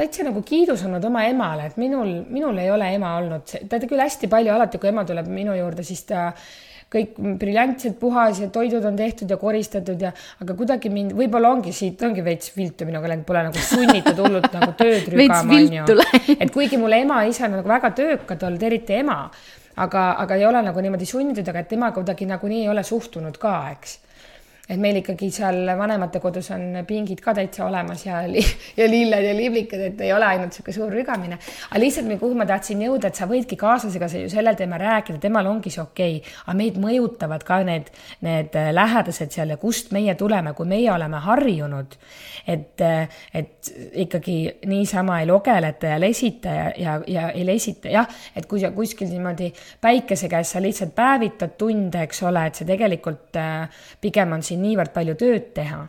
täitsa nagu kiidusõnud oma emale, et minul, minul ei ole ema olnud, ta küll hästi palju alati, kui ema tuleb minu juurde, siis ta kõik briljantselt puhas ja toidud on tehtud ja koristatud ja, aga kuidagi mind, võib-olla ongi siit, ongi veits viltu minuga läinud, pole nagu sunnitud hullult nagu tööd rügama, onju. et kuigi mul ema-isa on nagu väga töökad olnud, eriti ema, aga, aga ei ole nagu niimoodi sunnitud, aga et tema kuidagi nagunii ei ole suhtunud ka, eks et meil ikkagi seal vanematekodus on pingid ka täitsa olemas ja li, ja lilled ja liblikad, et ei ole ainult niisugune suur rügamine. aga lihtsalt, kuhu ma tahtsin jõuda, et sa võidki kaaslasega sellel teemal rääkida, temal ongi see okei okay., aga meid mõjutavad ka need, need lähedased seal ja kust meie tuleme, kui meie oleme harjunud, et, et ikkagi niisama ei logeleta ja lesita ja, ja, ja ei lesita, jah, et kui sa kuskil niimoodi päikese käes sa lihtsalt päevitad tunde, eks ole, et see tegelikult äh, pigem on siin niivõrd palju tööd teha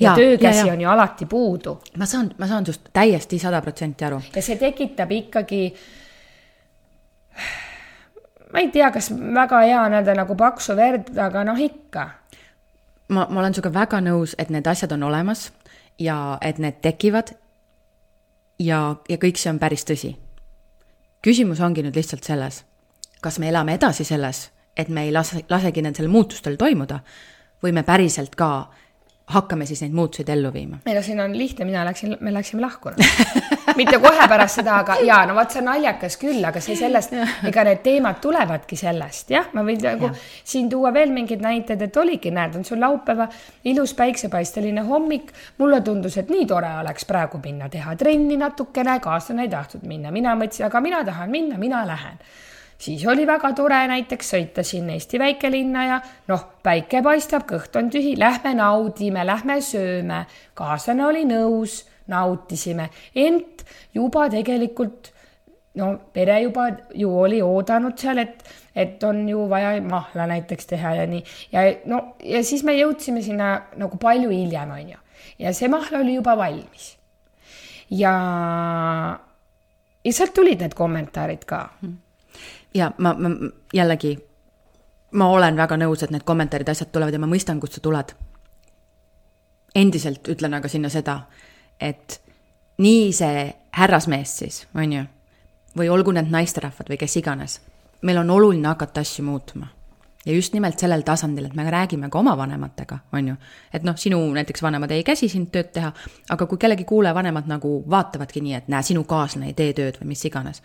ja, ja töökäsi ja, ja. on ju alati puudu. ma saan, ma saan sinust täiesti sada protsenti aru. ja see tekitab ikkagi, ma ei tea, kas väga hea on öelda nagu paksu verd, aga noh, ikka. ma, ma olen sinuga väga nõus, et need asjad on olemas ja et need tekivad. ja, ja kõik see on päris tõsi. küsimus ongi nüüd lihtsalt selles, kas me elame edasi selles, et me ei lase, lasegi nendel muutustel toimuda või me päriselt ka hakkame siis neid muutuseid ellu viima? ei no siin on lihtne, mina läksin, me läksime lahku mitte kohe pärast seda, aga jaa, no vot, see on naljakas küll, aga see sellest, ega need teemad tulevadki sellest, jah, ma võin nagu siin tuua veel mingeid näiteid, et oligi, näed, on sul laupäeva ilus päiksepaisteline hommik. mulle tundus, et nii tore oleks praegu minna teha trenni natukene, kaaslane ei tahtnud minna, mina mõtlesin, aga mina tahan minna, mina lähen siis oli väga tore näiteks sõita siin Eesti väikelinna ja noh, päike paistab, kõht on tühi, lähme naudime, lähme sööme. kaaslane oli nõus, nautisime, ent juba tegelikult no pere juba ju oli oodanud seal, et, et on ju vaja mahla näiteks teha ja nii. Ja no ja siis me jõudsime sinna nagu palju hiljem, onju, ja see mahl oli juba valmis. ja, ja sealt tulid need kommentaarid ka. Mm ja ma, ma jällegi, ma olen väga nõus, et need kommentaarid, asjad tulevad ja ma mõistan, kust see tuleb. endiselt ütlen aga sinna seda, et nii see härrasmees siis, on ju, või olgu need naisterahvad või kes iganes, meil on oluline hakata asju muutma ja just nimelt sellel tasandil, et me räägime ka oma vanematega, on ju. et noh, sinu näiteks vanemad ei käsi sind tööd teha, aga kui kellegi kuulajavanemad nagu vaatavadki nii, et näe, sinu kaaslane ei tee tööd või mis iganes,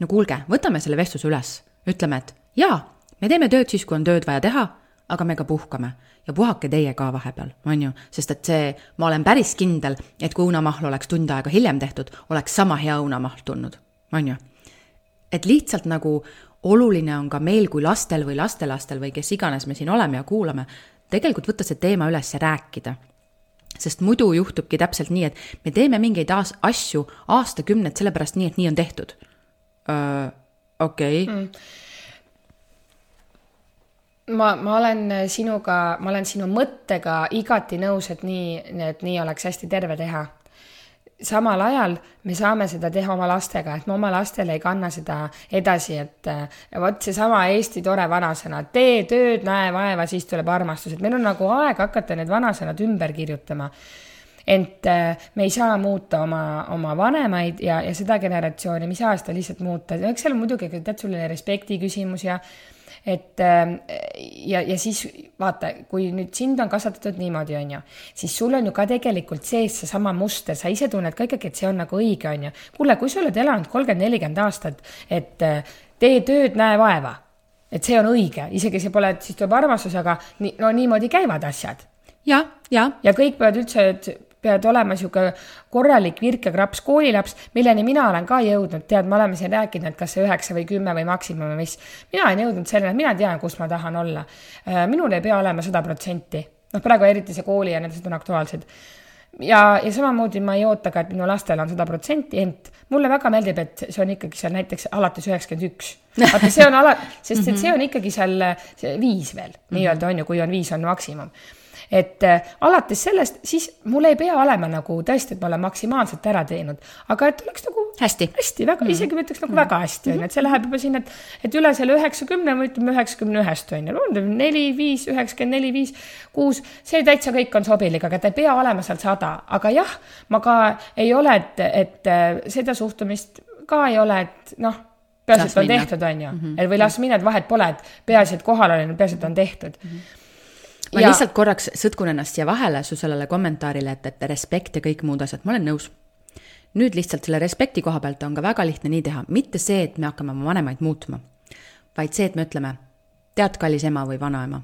no kuulge, võtame selle vestluse üles, ütleme, et jaa, me teeme tööd siis, kui on tööd vaja teha, aga me ka puhkame. Ja puhake teie ka vahepeal, on ju, sest et see, ma olen päris kindel, et kui õunamahl oleks tund aega hiljem tehtud, oleks sama hea õunamahl tulnud, on ju. et lihtsalt nagu oluline on ka meil kui lastel või lastelastel või kes iganes me siin oleme ja kuulame, tegelikult võtta see teema üles ja rääkida. Sest muidu juhtubki täpselt nii, et me teeme mingeid asju aastakümneid sellepärast nii, et nii on tehtud uh,. okei okay. mm ma, ma olen sinuga, ma olen sinu mõttega igati nõus, et nii, et nii oleks hästi terve teha. samal ajal me saame seda teha oma lastega, et me oma lastele ei kanna seda edasi, et vot seesama Eesti tore vanasõna, tee tööd, näe vaeva, siis tuleb armastus, et meil on nagu aeg hakata need vanasõnad ümber kirjutama ent äh, me ei saa muuta oma, oma vanemaid ja, ja seda generatsiooni, me ei saa seda lihtsalt muuta, eks seal muidugi tead, sul oli respekti küsimus ja et äh, ja, ja siis vaata, kui nüüd sind on kasvatatud niimoodi, on ju, siis sul on ju ka tegelikult sees seesama muster, sa ise tunned ka ikkagi, et see on nagu õige, on ju. kuule, kui sa oled elanud kolmkümmend, nelikümmend aastat, et äh, tee tööd, näe vaeva, et see on õige, isegi see pole, siis tuleb armastus, aga nii, no niimoodi käivad asjad. Ja, ja. ja kõik peavad üldse, et pead olema niisugune korralik virkekraps koolilaps, milleni mina olen ka jõudnud, tead, me oleme siin rääkinud, et kas see üheksa või kümme või maksimum või mis. mina olen jõudnud selleni, et mina tean, kus ma tahan olla. Äh, minul ei pea olema sada protsenti, noh, praegu eriti see kooli ja need asjad on aktuaalsed ja, ja samamoodi ma ei oota ka, et minu lastel on sada protsenti, ent mulle väga meeldib, et see on ikkagi seal näiteks alates üheksakümmend üks. vaata, see on ala, sest et see on ikkagi seal see viis veel nii-öelda on ju, kui on viis on maksimum et äh, alates sellest, siis mul ei pea olema nagu tõesti, et ma olen maksimaalselt ära teinud, aga et oleks nagu hästi, hästi, väga mm, -hmm. isegi ma ütleks nagu mm -hmm. väga hästi, on ju, et see läheb juba sinna, et, et üle selle üheksakümne ütleme üheksakümne ühest, on ju, neli, viis, üheksakümmend neli, viis, kuus, see täitsa kõik on sobilik, aga ta ei pea olema seal sada, aga jah, ma ka ei ole, et, et äh, seda suhtumist ka ei ole, et noh peaasi, et on tehtud, on ju, mhm. et või las minna, et vahet pole, et peaasi, et kohal olen, peaasi, et on tehtud. Mm. -hmm ma ja... lihtsalt korraks sõtkun ennast siia vahele su sellele kommentaarile, et, et respekt ja kõik muud asjad, ma olen nõus. nüüd lihtsalt selle respekti koha pealt on ka väga lihtne nii teha, mitte see, et me hakkame oma vanemaid muutma, vaid see, et me ütleme, tead, kallis ema või vanaema,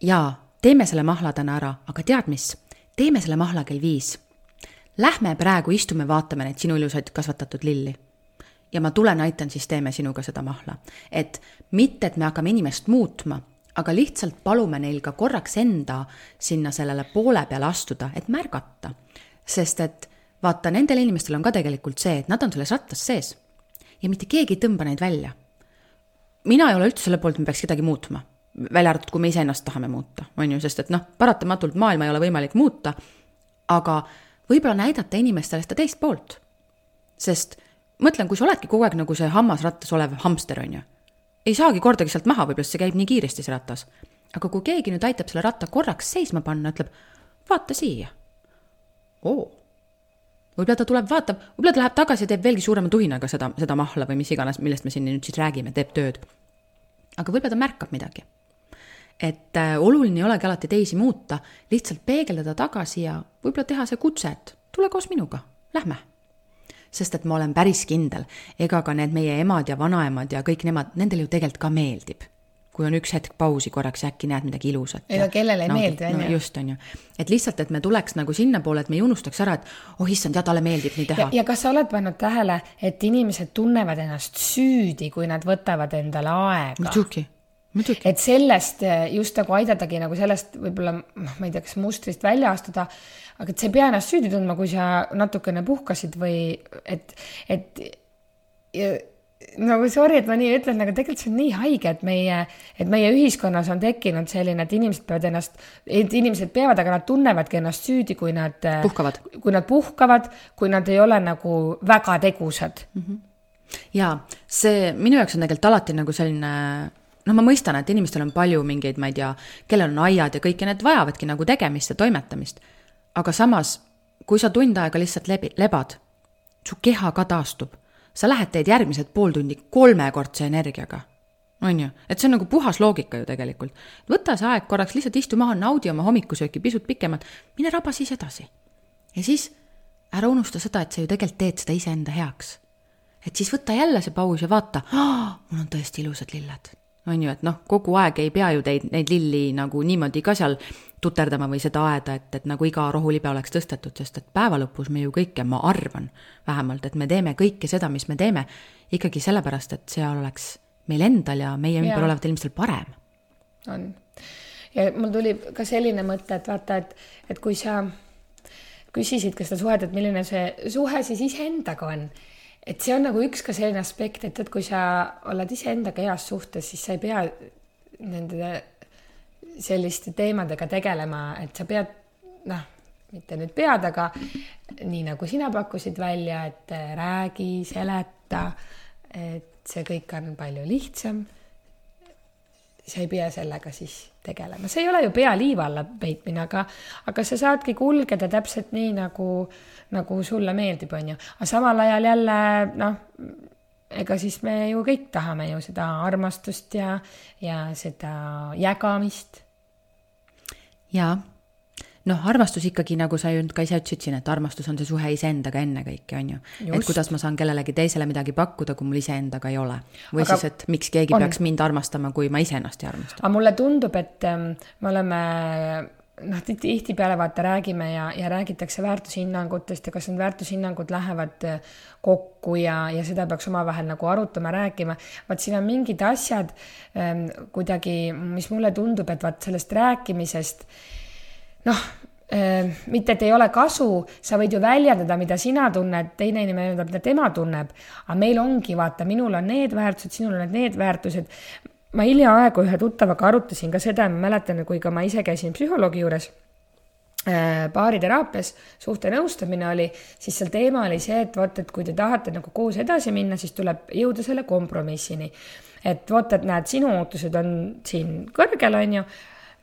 jaa, teeme selle mahla täna ära, aga tead mis? teeme selle mahla kell viis. Lähme praegu istume, vaatame neid sinu ilusaid kasvatatud lilli. ja ma tulen, aitan, siis teeme sinuga seda mahla. et mitte, et me hakkame inimest muutma, aga lihtsalt palume neil ka korraks enda sinna sellele poole peale astuda, et märgata. sest et vaata, nendel inimestel on ka tegelikult see, et nad on selles rattas sees ja mitte keegi ei tõmba neid välja. mina ei ole üldse selle poolt, me peaks kedagi muutma välja arvatud, kui me iseennast tahame muuta, on ju, sest et noh, paratamatult maailma ei ole võimalik muuta, aga võib-olla näidata inimestele seda teist poolt. sest mõtlen, kui sa oledki kogu aeg nagu see hammasrattas olev hamster, on ju, ei saagi kordagi sealt maha, võib-olla see käib nii kiiresti, see ratas. aga kui keegi nüüd aitab selle ratta korraks seisma panna, ütleb, vaata siia. oo. võib-olla ta tuleb, vaatab, võib-olla ta läheb tagasi ja teeb veelgi suurema tuhinaga seda, seda mahla või mis iganes, millest me siin nüüd siis räägime, teeb tööd. aga võib-olla ta märkab midagi et äh, oluline ei olegi alati teisi muuta, lihtsalt peegeldada tagasi ja võib-olla teha see kutse, et tule koos minuga, lähme. Sest et ma olen päris kindel, ega ka need meie emad ja vanaemad ja kõik nemad, nendel ju tegelikult ka meeldib kui on üks hetk pausi korraks ja äkki näed midagi ilusat. ega kellele ei meeldi, on ju. just, on ju. et lihtsalt, et me tuleks nagu sinnapoole, et me ei unustaks ära, et oh issand, jah, talle meeldib nii teha. ja kas sa oled pannud tähele, et inimesed tunnevad ennast süüdi, kui nad võtavad endale aega? muidugi et sellest eh, just nagu aidatagi nagu sellest võib-olla, noh, ma ei tea, kas mustrist välja astuda, aga et sa ei pea ennast süüdi tundma, kui sa natukene puhkasid või et, et ja, nagu sorry, et ma nii ütlen, aga tegelikult see on nii haige, et meie, et meie ühiskonnas on tekkinud selline, et inimesed peavad ennast, et inimesed peavad, aga nad tunnevadki ennast süüdi, kui nad puhkavad, kui nad puhkavad, kui nad ei ole nagu väga tegusad mm. -hmm. ja see minu jaoks on tegelikult alati nagu selline noh, ma mõistan, et inimestel on palju mingeid, ma ei tea, kellel on aiad ja kõik ja need vajavadki nagu tegemist ja toimetamist. Aga samas, kui sa tund aega lihtsalt lebi, lebad, su keha ka taastub. sa lähed, teed järgmised pool tundi kolmekordse energiaga. on ju, et see on nagu puhas loogika ju tegelikult. võta see aeg korraks, lihtsalt istu maha, naudi oma hommikusööki pisut pikemalt, mine raba siis edasi. ja siis ära unusta seda, et sa ju tegelikult teed seda iseenda heaks. et siis võta jälle see paus ja vaata, mul on tõesti ilusad lilled on ju, et noh, kogu aeg ei pea ju teid, neid lilli nagu niimoodi ka seal tuterdama või seda aeda, et, et nagu iga rohulibe oleks tõstetud, sest et päeva lõpus me ju kõike, ma arvan vähemalt, et me teeme kõike seda, mis me teeme, ikkagi sellepärast, et seal oleks meil endal ja meie ümber olevatel inimestel parem. on. ja mul tuli ka selline mõte, et vaata, et, et kui sa küsisid ka seda suhet, et milline see suhe siis iseendaga on et see on nagu üks ka selline aspekt, et, et kui sa oled iseendaga heas suhtes, siis sa ei pea nende selliste teemadega tegelema, et sa pead noh, mitte nüüd pead, aga nii nagu sina pakkusid välja, et räägi, seleta, et see kõik on palju lihtsam. Sa ei pea sellega siis tegelema, see ei ole ju pea liiva alla peitmine, aga, aga sa saadki kulgeda täpselt nii nagu nagu sulle meeldib, on ju, aga samal ajal jälle noh, ega siis me ju kõik tahame ju seda armastust ja, ja seda jagamist. jaa, noh, armastus ikkagi, nagu sa ju ka ise ütlesid siin, et armastus on see suhe iseendaga ennekõike, on ju. et kuidas ma saan kellelegi teisele midagi pakkuda, kui mul iseendaga ei ole. või aga siis, et miks keegi on. peaks mind armastama, kui ma iseennast ei armasta. aga mulle tundub, et ähm, me oleme noh, tihtipeale vaata räägime ja, ja räägitakse väärtushinnangutest ja kas need väärtushinnangud lähevad äh, kokku ja, ja seda peaks omavahel nagu arutama, rääkima. vaat siin on mingid asjad ähm, kuidagi, mis mulle tundub, et vaat sellest rääkimisest noh äh,, mitte et ei ole kasu, sa võid ju väljendada, mida sina tunned, teine inimene ütleb, mida tema tunneb, aga meil ongi, vaata, minul on need väärtused, sinul on need väärtused. Ma hiljaaegu ühe tuttavaga arutasin ka seda, ma mäletan, kui ka ma ise käisin psühholoogi juures äh, baariteraapias, suhtenõustamine oli, siis seal teema oli see, et vot, et kui te tahate nagu koos edasi minna, siis tuleb jõuda selle kompromissini. et vot, et näed, sinu ootused on siin kõrgel, on ju,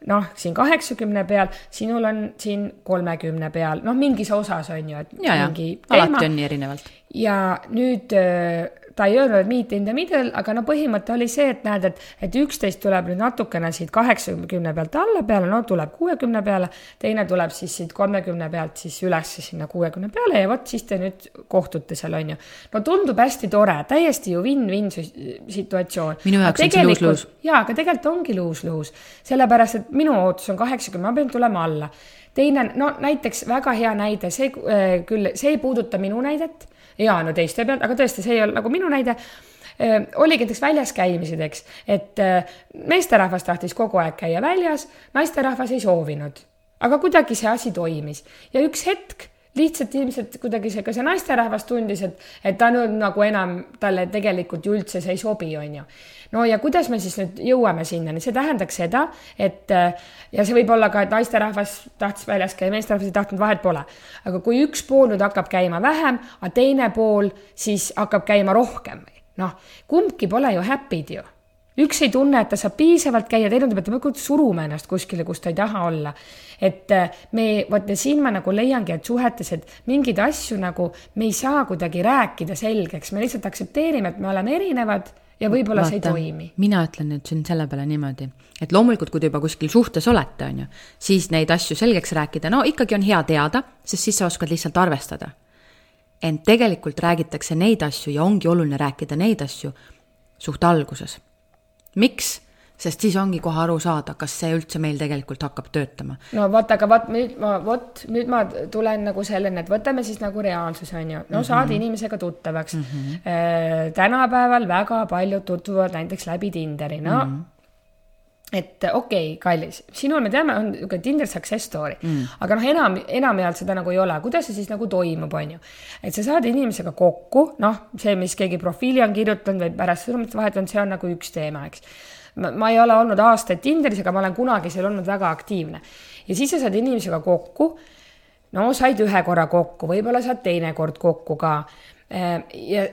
noh, siin kaheksakümne peal, sinul on siin kolmekümne peal, noh, mingis osas on ju, et ja, mingi teema. alati on nii erinevalt. ja nüüd äh, ta ei öelnud, et meet in the middle, aga no põhimõte oli see, et näed, et, et üksteist tuleb nüüd natukene siit kaheksakümne pealt alla peale, no tuleb kuuekümne peale, teine tuleb siis siit kolmekümne pealt siis üles sinna kuuekümne peale ja vot siis te nüüd kohtute seal, on ju. no tundub hästi tore, täiesti ju win-win situatsioon. minu jaoks on see luus-luus. jaa, aga tegelikult ongi luus-luus, sellepärast et minu ootus on kaheksakümmend, ma pean tulema alla teine, no näiteks väga hea näide, see äh, küll, see ei puuduta minu näidet ja no teiste pealt, aga tõesti, see ei ole nagu minu näide oligi näiteks väljas käimised, eks, et meesterahvas tahtis kogu aeg käia väljas, naisterahvas ei soovinud. aga kuidagi see asi toimis ja üks hetk lihtsalt ilmselt kuidagi see, ka see naisterahvas tundis, et, et ta nüüd nagu enam talle tegelikult ju üldse see ei sobi, on ju. No ja kuidas me siis nüüd jõuame sinnani, see tähendaks seda, et ja see võib olla ka, et naisterahvas tahtis väljas käia, meesterahvas ei tahtnud, vahet pole. aga kui üks pool nüüd hakkab käima vähem, aga teine pool siis hakkab käima rohkem, noh, kumbki pole ju happy'd ju üks ei tunne, et ta saab piisavalt käia, teine ütleb, et ta peab suruma ennast kuskile, kus ta ei taha olla. et äh, me, vot ja siin ma nagu leiangi, et suhetes, et mingeid asju nagu me ei saa kuidagi rääkida selgeks, me lihtsalt aktsepteerime, et me oleme erinevad ja võib-olla see ei toimi. mina ütlen nüüd siin selle peale niimoodi, et loomulikult, kui te juba kuskil suhtes olete, on ju, siis neid asju selgeks rääkida, no ikkagi on hea teada, sest siis sa oskad lihtsalt arvestada. ent tegelikult räägitakse neid asju ja ongi oluline rääkida neid asju suht alguses miks? Sest siis ongi kohe aru saada, kas see üldse meil tegelikult hakkab töötama. no vot, aga vot nüüd ma, vot nüüd ma tulen nagu selleni, et võtame siis nagu reaalsuse on ju, no mm -hmm. saad inimesega tuttavaks mm. -hmm. tänapäeval väga paljud tutvuvad näiteks läbi Tinderi, no mm. -hmm et okei okay,, kallis, sinul me teame, on niisugune Tinder success story mm., aga noh, enam, enamjaolt seda nagu ei ole, kuidas see siis nagu toimub, on ju. et sa saad inimesega kokku, noh, see, mis keegi profiili on kirjutanud või pärast sõnumit vahetanud, see on nagu üks teema, eks. Ma ei ole olnud aastaid Tinderis, aga ma olen kunagi seal olnud väga aktiivne. ja siis sa saad inimesega kokku, no said ühe korra kokku, võib-olla saad teine kord kokku ka ja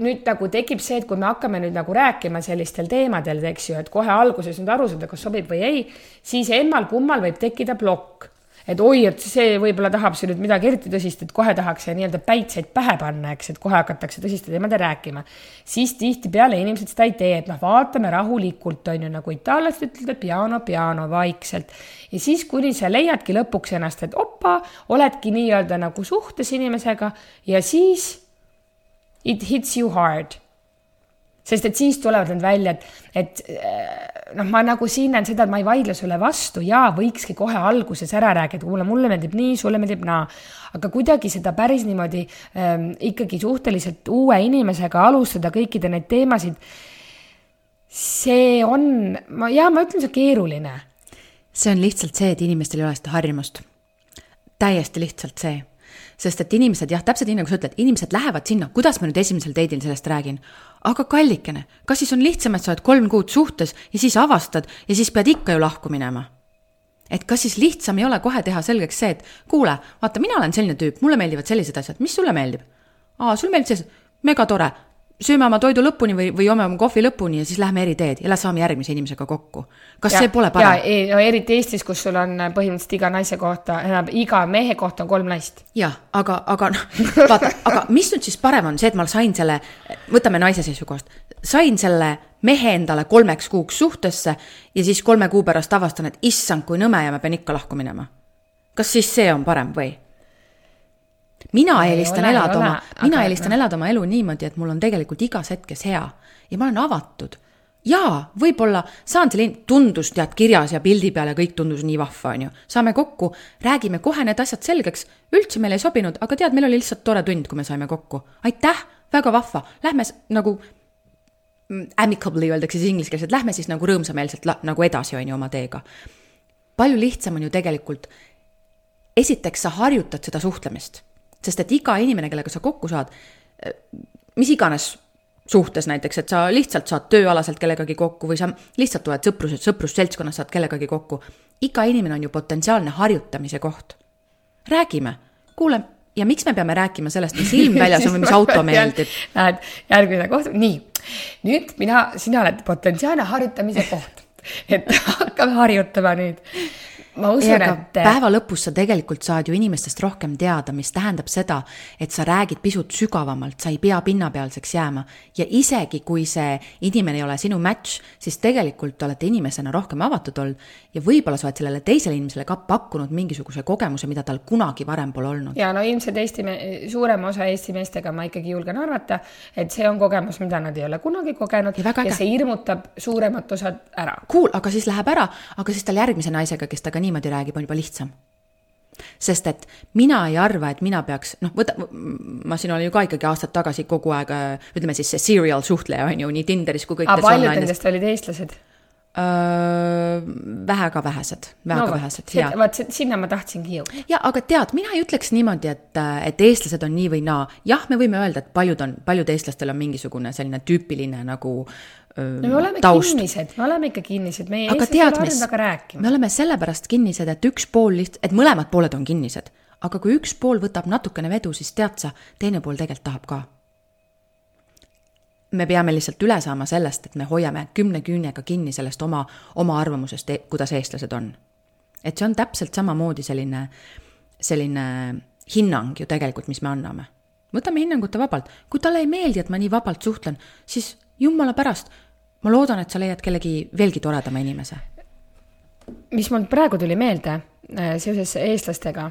nüüd nagu tekib see, et kui me hakkame nüüd nagu rääkima sellistel teemadel, eks ju, et kohe alguses nüüd aru saada, kas sobib või ei, siis emmal-kummal võib tekkida plokk. Et oi, et see võib-olla tahab siin nüüd midagi eriti tõsist, et kohe tahaks nii-öelda päitseid pähe panna, eks, et kohe hakatakse tõsiste teemadel rääkima. siis tihtipeale inimesed seda ei tee, et noh, vaatame rahulikult, on ju, nagu itaallased ütlevad, piano, piano, vaikselt. ja siis, kuni sa leiadki lõpuks ennast, et opa, oledki nii-öelda nagu suhtes inimesega ja siis it hits you hard. Sest et siis tulevad need välja, et, et eh, noh, ma nagu siin näen seda, et ma ei vaidle sulle vastu ja võikski kohe alguses ära rääkida, kuule, mulle meeldib nii, sulle meeldib naa. aga kuidagi seda päris niimoodi ähm, ikkagi suhteliselt uue inimesega alustada kõikide neid teemasid. see on, ma, jaa, ma ütlen, see on keeruline. see on lihtsalt see, et inimestel ei ole seda harjumust. täiesti lihtsalt see sest et inimesed jah, täpselt nii nagu sa ütled, inimesed lähevad sinna, kuidas ma nüüd esimesel date'il sellest räägin. Aga kallikene, kas siis on lihtsam, et sa oled kolm kuud suhtes ja siis avastad ja siis pead ikka ju lahku minema? et kas siis lihtsam ei ole kohe teha selgeks see, et kuule, vaata, mina olen selline tüüp, mulle meeldivad sellised asjad, mis sulle meeldib? aa, sulle meeldib sellised, megatore, sööme oma toidu lõpuni või, või joome oma kohvi lõpuni ja siis lähme eri teed ja saame järgmise inimesega kokku. kas ja, see pole parem? no, eriti Eestis, kus sul on põhimõtteliselt iga naise kohta, iga mehe kohta on kolm naist. jah, aga, aga noh, vaata, aga mis nüüd siis parem on see, et ma sain selle, võtame naise seisukohast, sain selle mehe endale kolmeks kuuks suhtesse ja siis kolme kuu pärast avastan, et issand, kui nõme ja ma pean ikka lahku minema. kas siis see on parem või? Mina eelistan elada oma, mina eelistan no. elada oma elu niimoodi, et mul on tegelikult igas hetkes hea ja ma olen avatud. jaa, võib-olla saan selle, tundus tead kirjas ja pildi peal ja kõik tundus nii vahva, on ju. saame kokku, räägime kohe need asjad selgeks, üldse meile ei sobinud, aga tead, meil oli lihtsalt tore tund, kui me saime kokku. aitäh, väga vahva, lähme nagu mm, amicably öeldakse siis inglise keeles, et lähme siis nagu rõõmsameelselt nagu edasi, on ju, oma teega. palju lihtsam on ju tegelikult, esiteks sa harjutad seda suhtlemist sest et iga inimene, kellega sa kokku saad, mis iganes suhtes näiteks, et sa lihtsalt saad tööalaselt kellegagi kokku või sa lihtsalt oled sõprus, sõprusseltskonnas saad kellegagi kokku. iga inimene on ju potentsiaalne harjutamise koht. räägime, kuule, ja miks me peame rääkima sellest, mis ilm väljas on või mis auto meeldib? Näed, järgmine koht, nii, nüüd mina, sina oled potentsiaalne harjutamise koht, et hakkame harjutama nüüd ma usun, et. päeva lõpus sa tegelikult saad ju inimestest rohkem teada, mis tähendab seda, et sa räägid pisut sügavamalt, sa ei pea pinnapealseks jääma. ja isegi, kui see inimene ei ole sinu match, siis tegelikult olete inimesena rohkem avatud olnud ja võib-olla sa oled sellele teisele inimesele ka pakkunud mingisuguse kogemuse, mida tal kunagi varem pole olnud. ja no ilmselt Eesti, suurema osa Eesti meestega ma ikkagi julgen arvata, et see on kogemus, mida nad ei ole kunagi kogenud ja, ja see hirmutab suuremat osa ära. Cool, aga siis läheb ära, aga siis tal järgmise naisega, kes temaga niimoodi räägib, on juba lihtsam sest et mina ei arva, et mina peaks, noh, võta, ma siin olen ju ka ikkagi aastad tagasi kogu aeg, ütleme siis see serial suhtleja on ju nii Tinderis kui kõikides. paljud nendest olid eestlased? Väga vähesed, väga no, vähesed. vaat sinna ma tahtsingi jõuda. ja aga tead, mina ei ütleks niimoodi, et, et eestlased on nii või naa. jah, me võime öelda, et paljud on, paljud eestlastel on mingisugune selline tüüpiline nagu öö, no me oleme taust. kinnised, me oleme ikka kinnised, meie aga eestlased ei harjunud väga rääkima. me oleme sellepärast kinnised, et üks pool liht-, et mõlemad pooled on kinnised. aga kui üks pool võtab natukene vedu, siis tead sa, teine pool tegelikult tahab ka me peame lihtsalt üle saama sellest, et me hoiame kümne küünega kinni sellest oma, oma arvamusest, e-, kuidas eestlased on. et see on täpselt samamoodi selline, selline hinnang ju tegelikult, mis me anname. võtame hinnangute vabalt, kui talle ei meeldi, et ma nii vabalt suhtlen, siis jumala pärast, ma loodan, et sa leiad kellegi veelgi toredama inimese. mis mul praegu tuli meelde seoses eestlastega,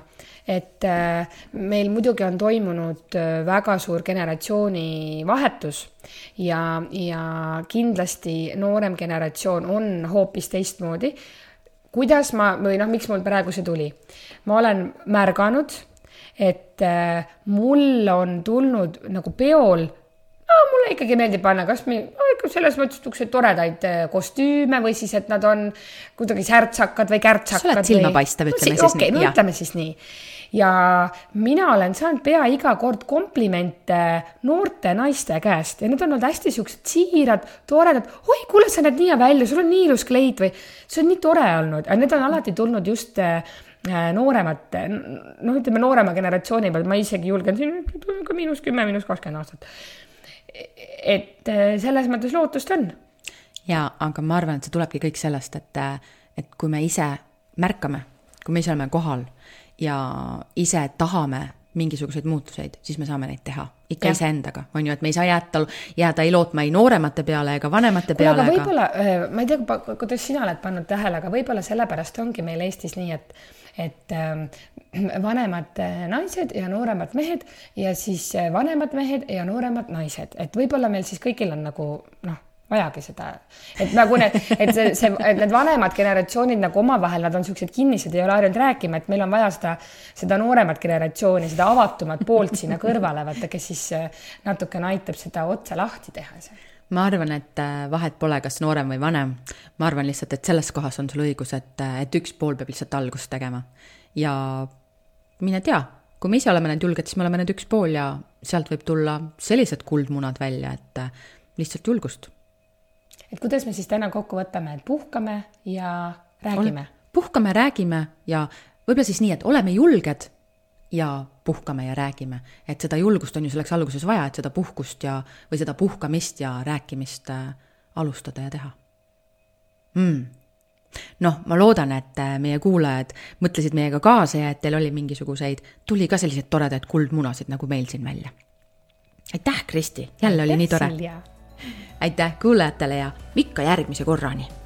et äh, meil muidugi on toimunud äh, väga suur generatsioonivahetus ja, ja kindlasti noorem generatsioon on hoopis teistmoodi. kuidas ma või noh, miks mul praegu see tuli? ma olen märganud, et mul on tulnud nagu peol no mulle ikkagi meeldib panna kas või no, selles mõttes niisuguseid toredaid äh, kostüüme või siis, et nad on kuidagi särtsakad või kärtsakad. sa oled silmapaistev, ütleme no, siis okay, nii. no ütleme siis nii. ja mina olen saanud pea iga kord komplimente noorte naiste käest ja need on olnud hästi siuksed siirad, toredad. oi, kuule, sa näed nii hea välja, sul on nii ilus kleit või see on nii tore olnud, aga need on alati tulnud just äh, äh, nooremate, noh, ütleme noorema generatsiooni pealt, ma isegi julgen siin ka miinus kümme, miinus kakskümmend aastat et äh, selles mõttes lootust on. ja, aga ma arvan, et see tulebki kõik sellest, et, äh, et kui me ise märkame, kui me ise oleme kohal ja ise tahame mingisuguseid muutuseid, siis me saame neid teha ikka iseendaga, on ju, et me ei saa jääda, jääda ei lootma ei nooremate peale ega vanemate peale. aga võib-olla, äh, ma ei tea, kuidas sina oled pannud tähele, aga võib-olla sellepärast ongi meil Eestis nii, et et ähm, vanemad äh, naised ja nooremad mehed ja siis äh, vanemad mehed ja nooremad naised, et võib-olla meil siis kõigil on nagu noh vajagi seda, et nagu need, et see, see, et need vanemad generatsioonid nagu omavahel, nad on niisugused kinnised, ei ole harjunud rääkima, et meil on vaja seda, seda nooremat generatsiooni, seda avatumat poolt sinna kõrvale, vaata, kes siis äh, natukene aitab seda otsa lahti teha ma arvan, et äh, vahet pole, kas noorem või vanem. ma arvan lihtsalt, et selles kohas on sul õigus, et, äh, et üks pool peab lihtsalt algust tegema. ja mine tea, kui me ise oleme need julged, siis me oleme need üks pool ja sealt võib tulla sellised kuldmunad välja, et äh, lihtsalt julgust. et kuidas me siis täna kokku võtame, et puhkame ja räägime? puhkame, räägime ja võib-olla siis nii, et oleme julged ja puhkame ja räägime. et seda julgust on ju selleks alguses vaja, et seda puhkust ja, või seda puhkamist ja rääkimist äh, alustada ja teha mm.. noh, ma loodan, et äh, meie kuulajad mõtlesid meiega kaasa ja et teil oli mingisuguseid, tuli ka selliseid toredaid kuldmunasid nagu meil siin välja. aitäh, Kristi, jälle aitäh, oli nii tore. aitäh kuulajatele ja ikka järgmise korrani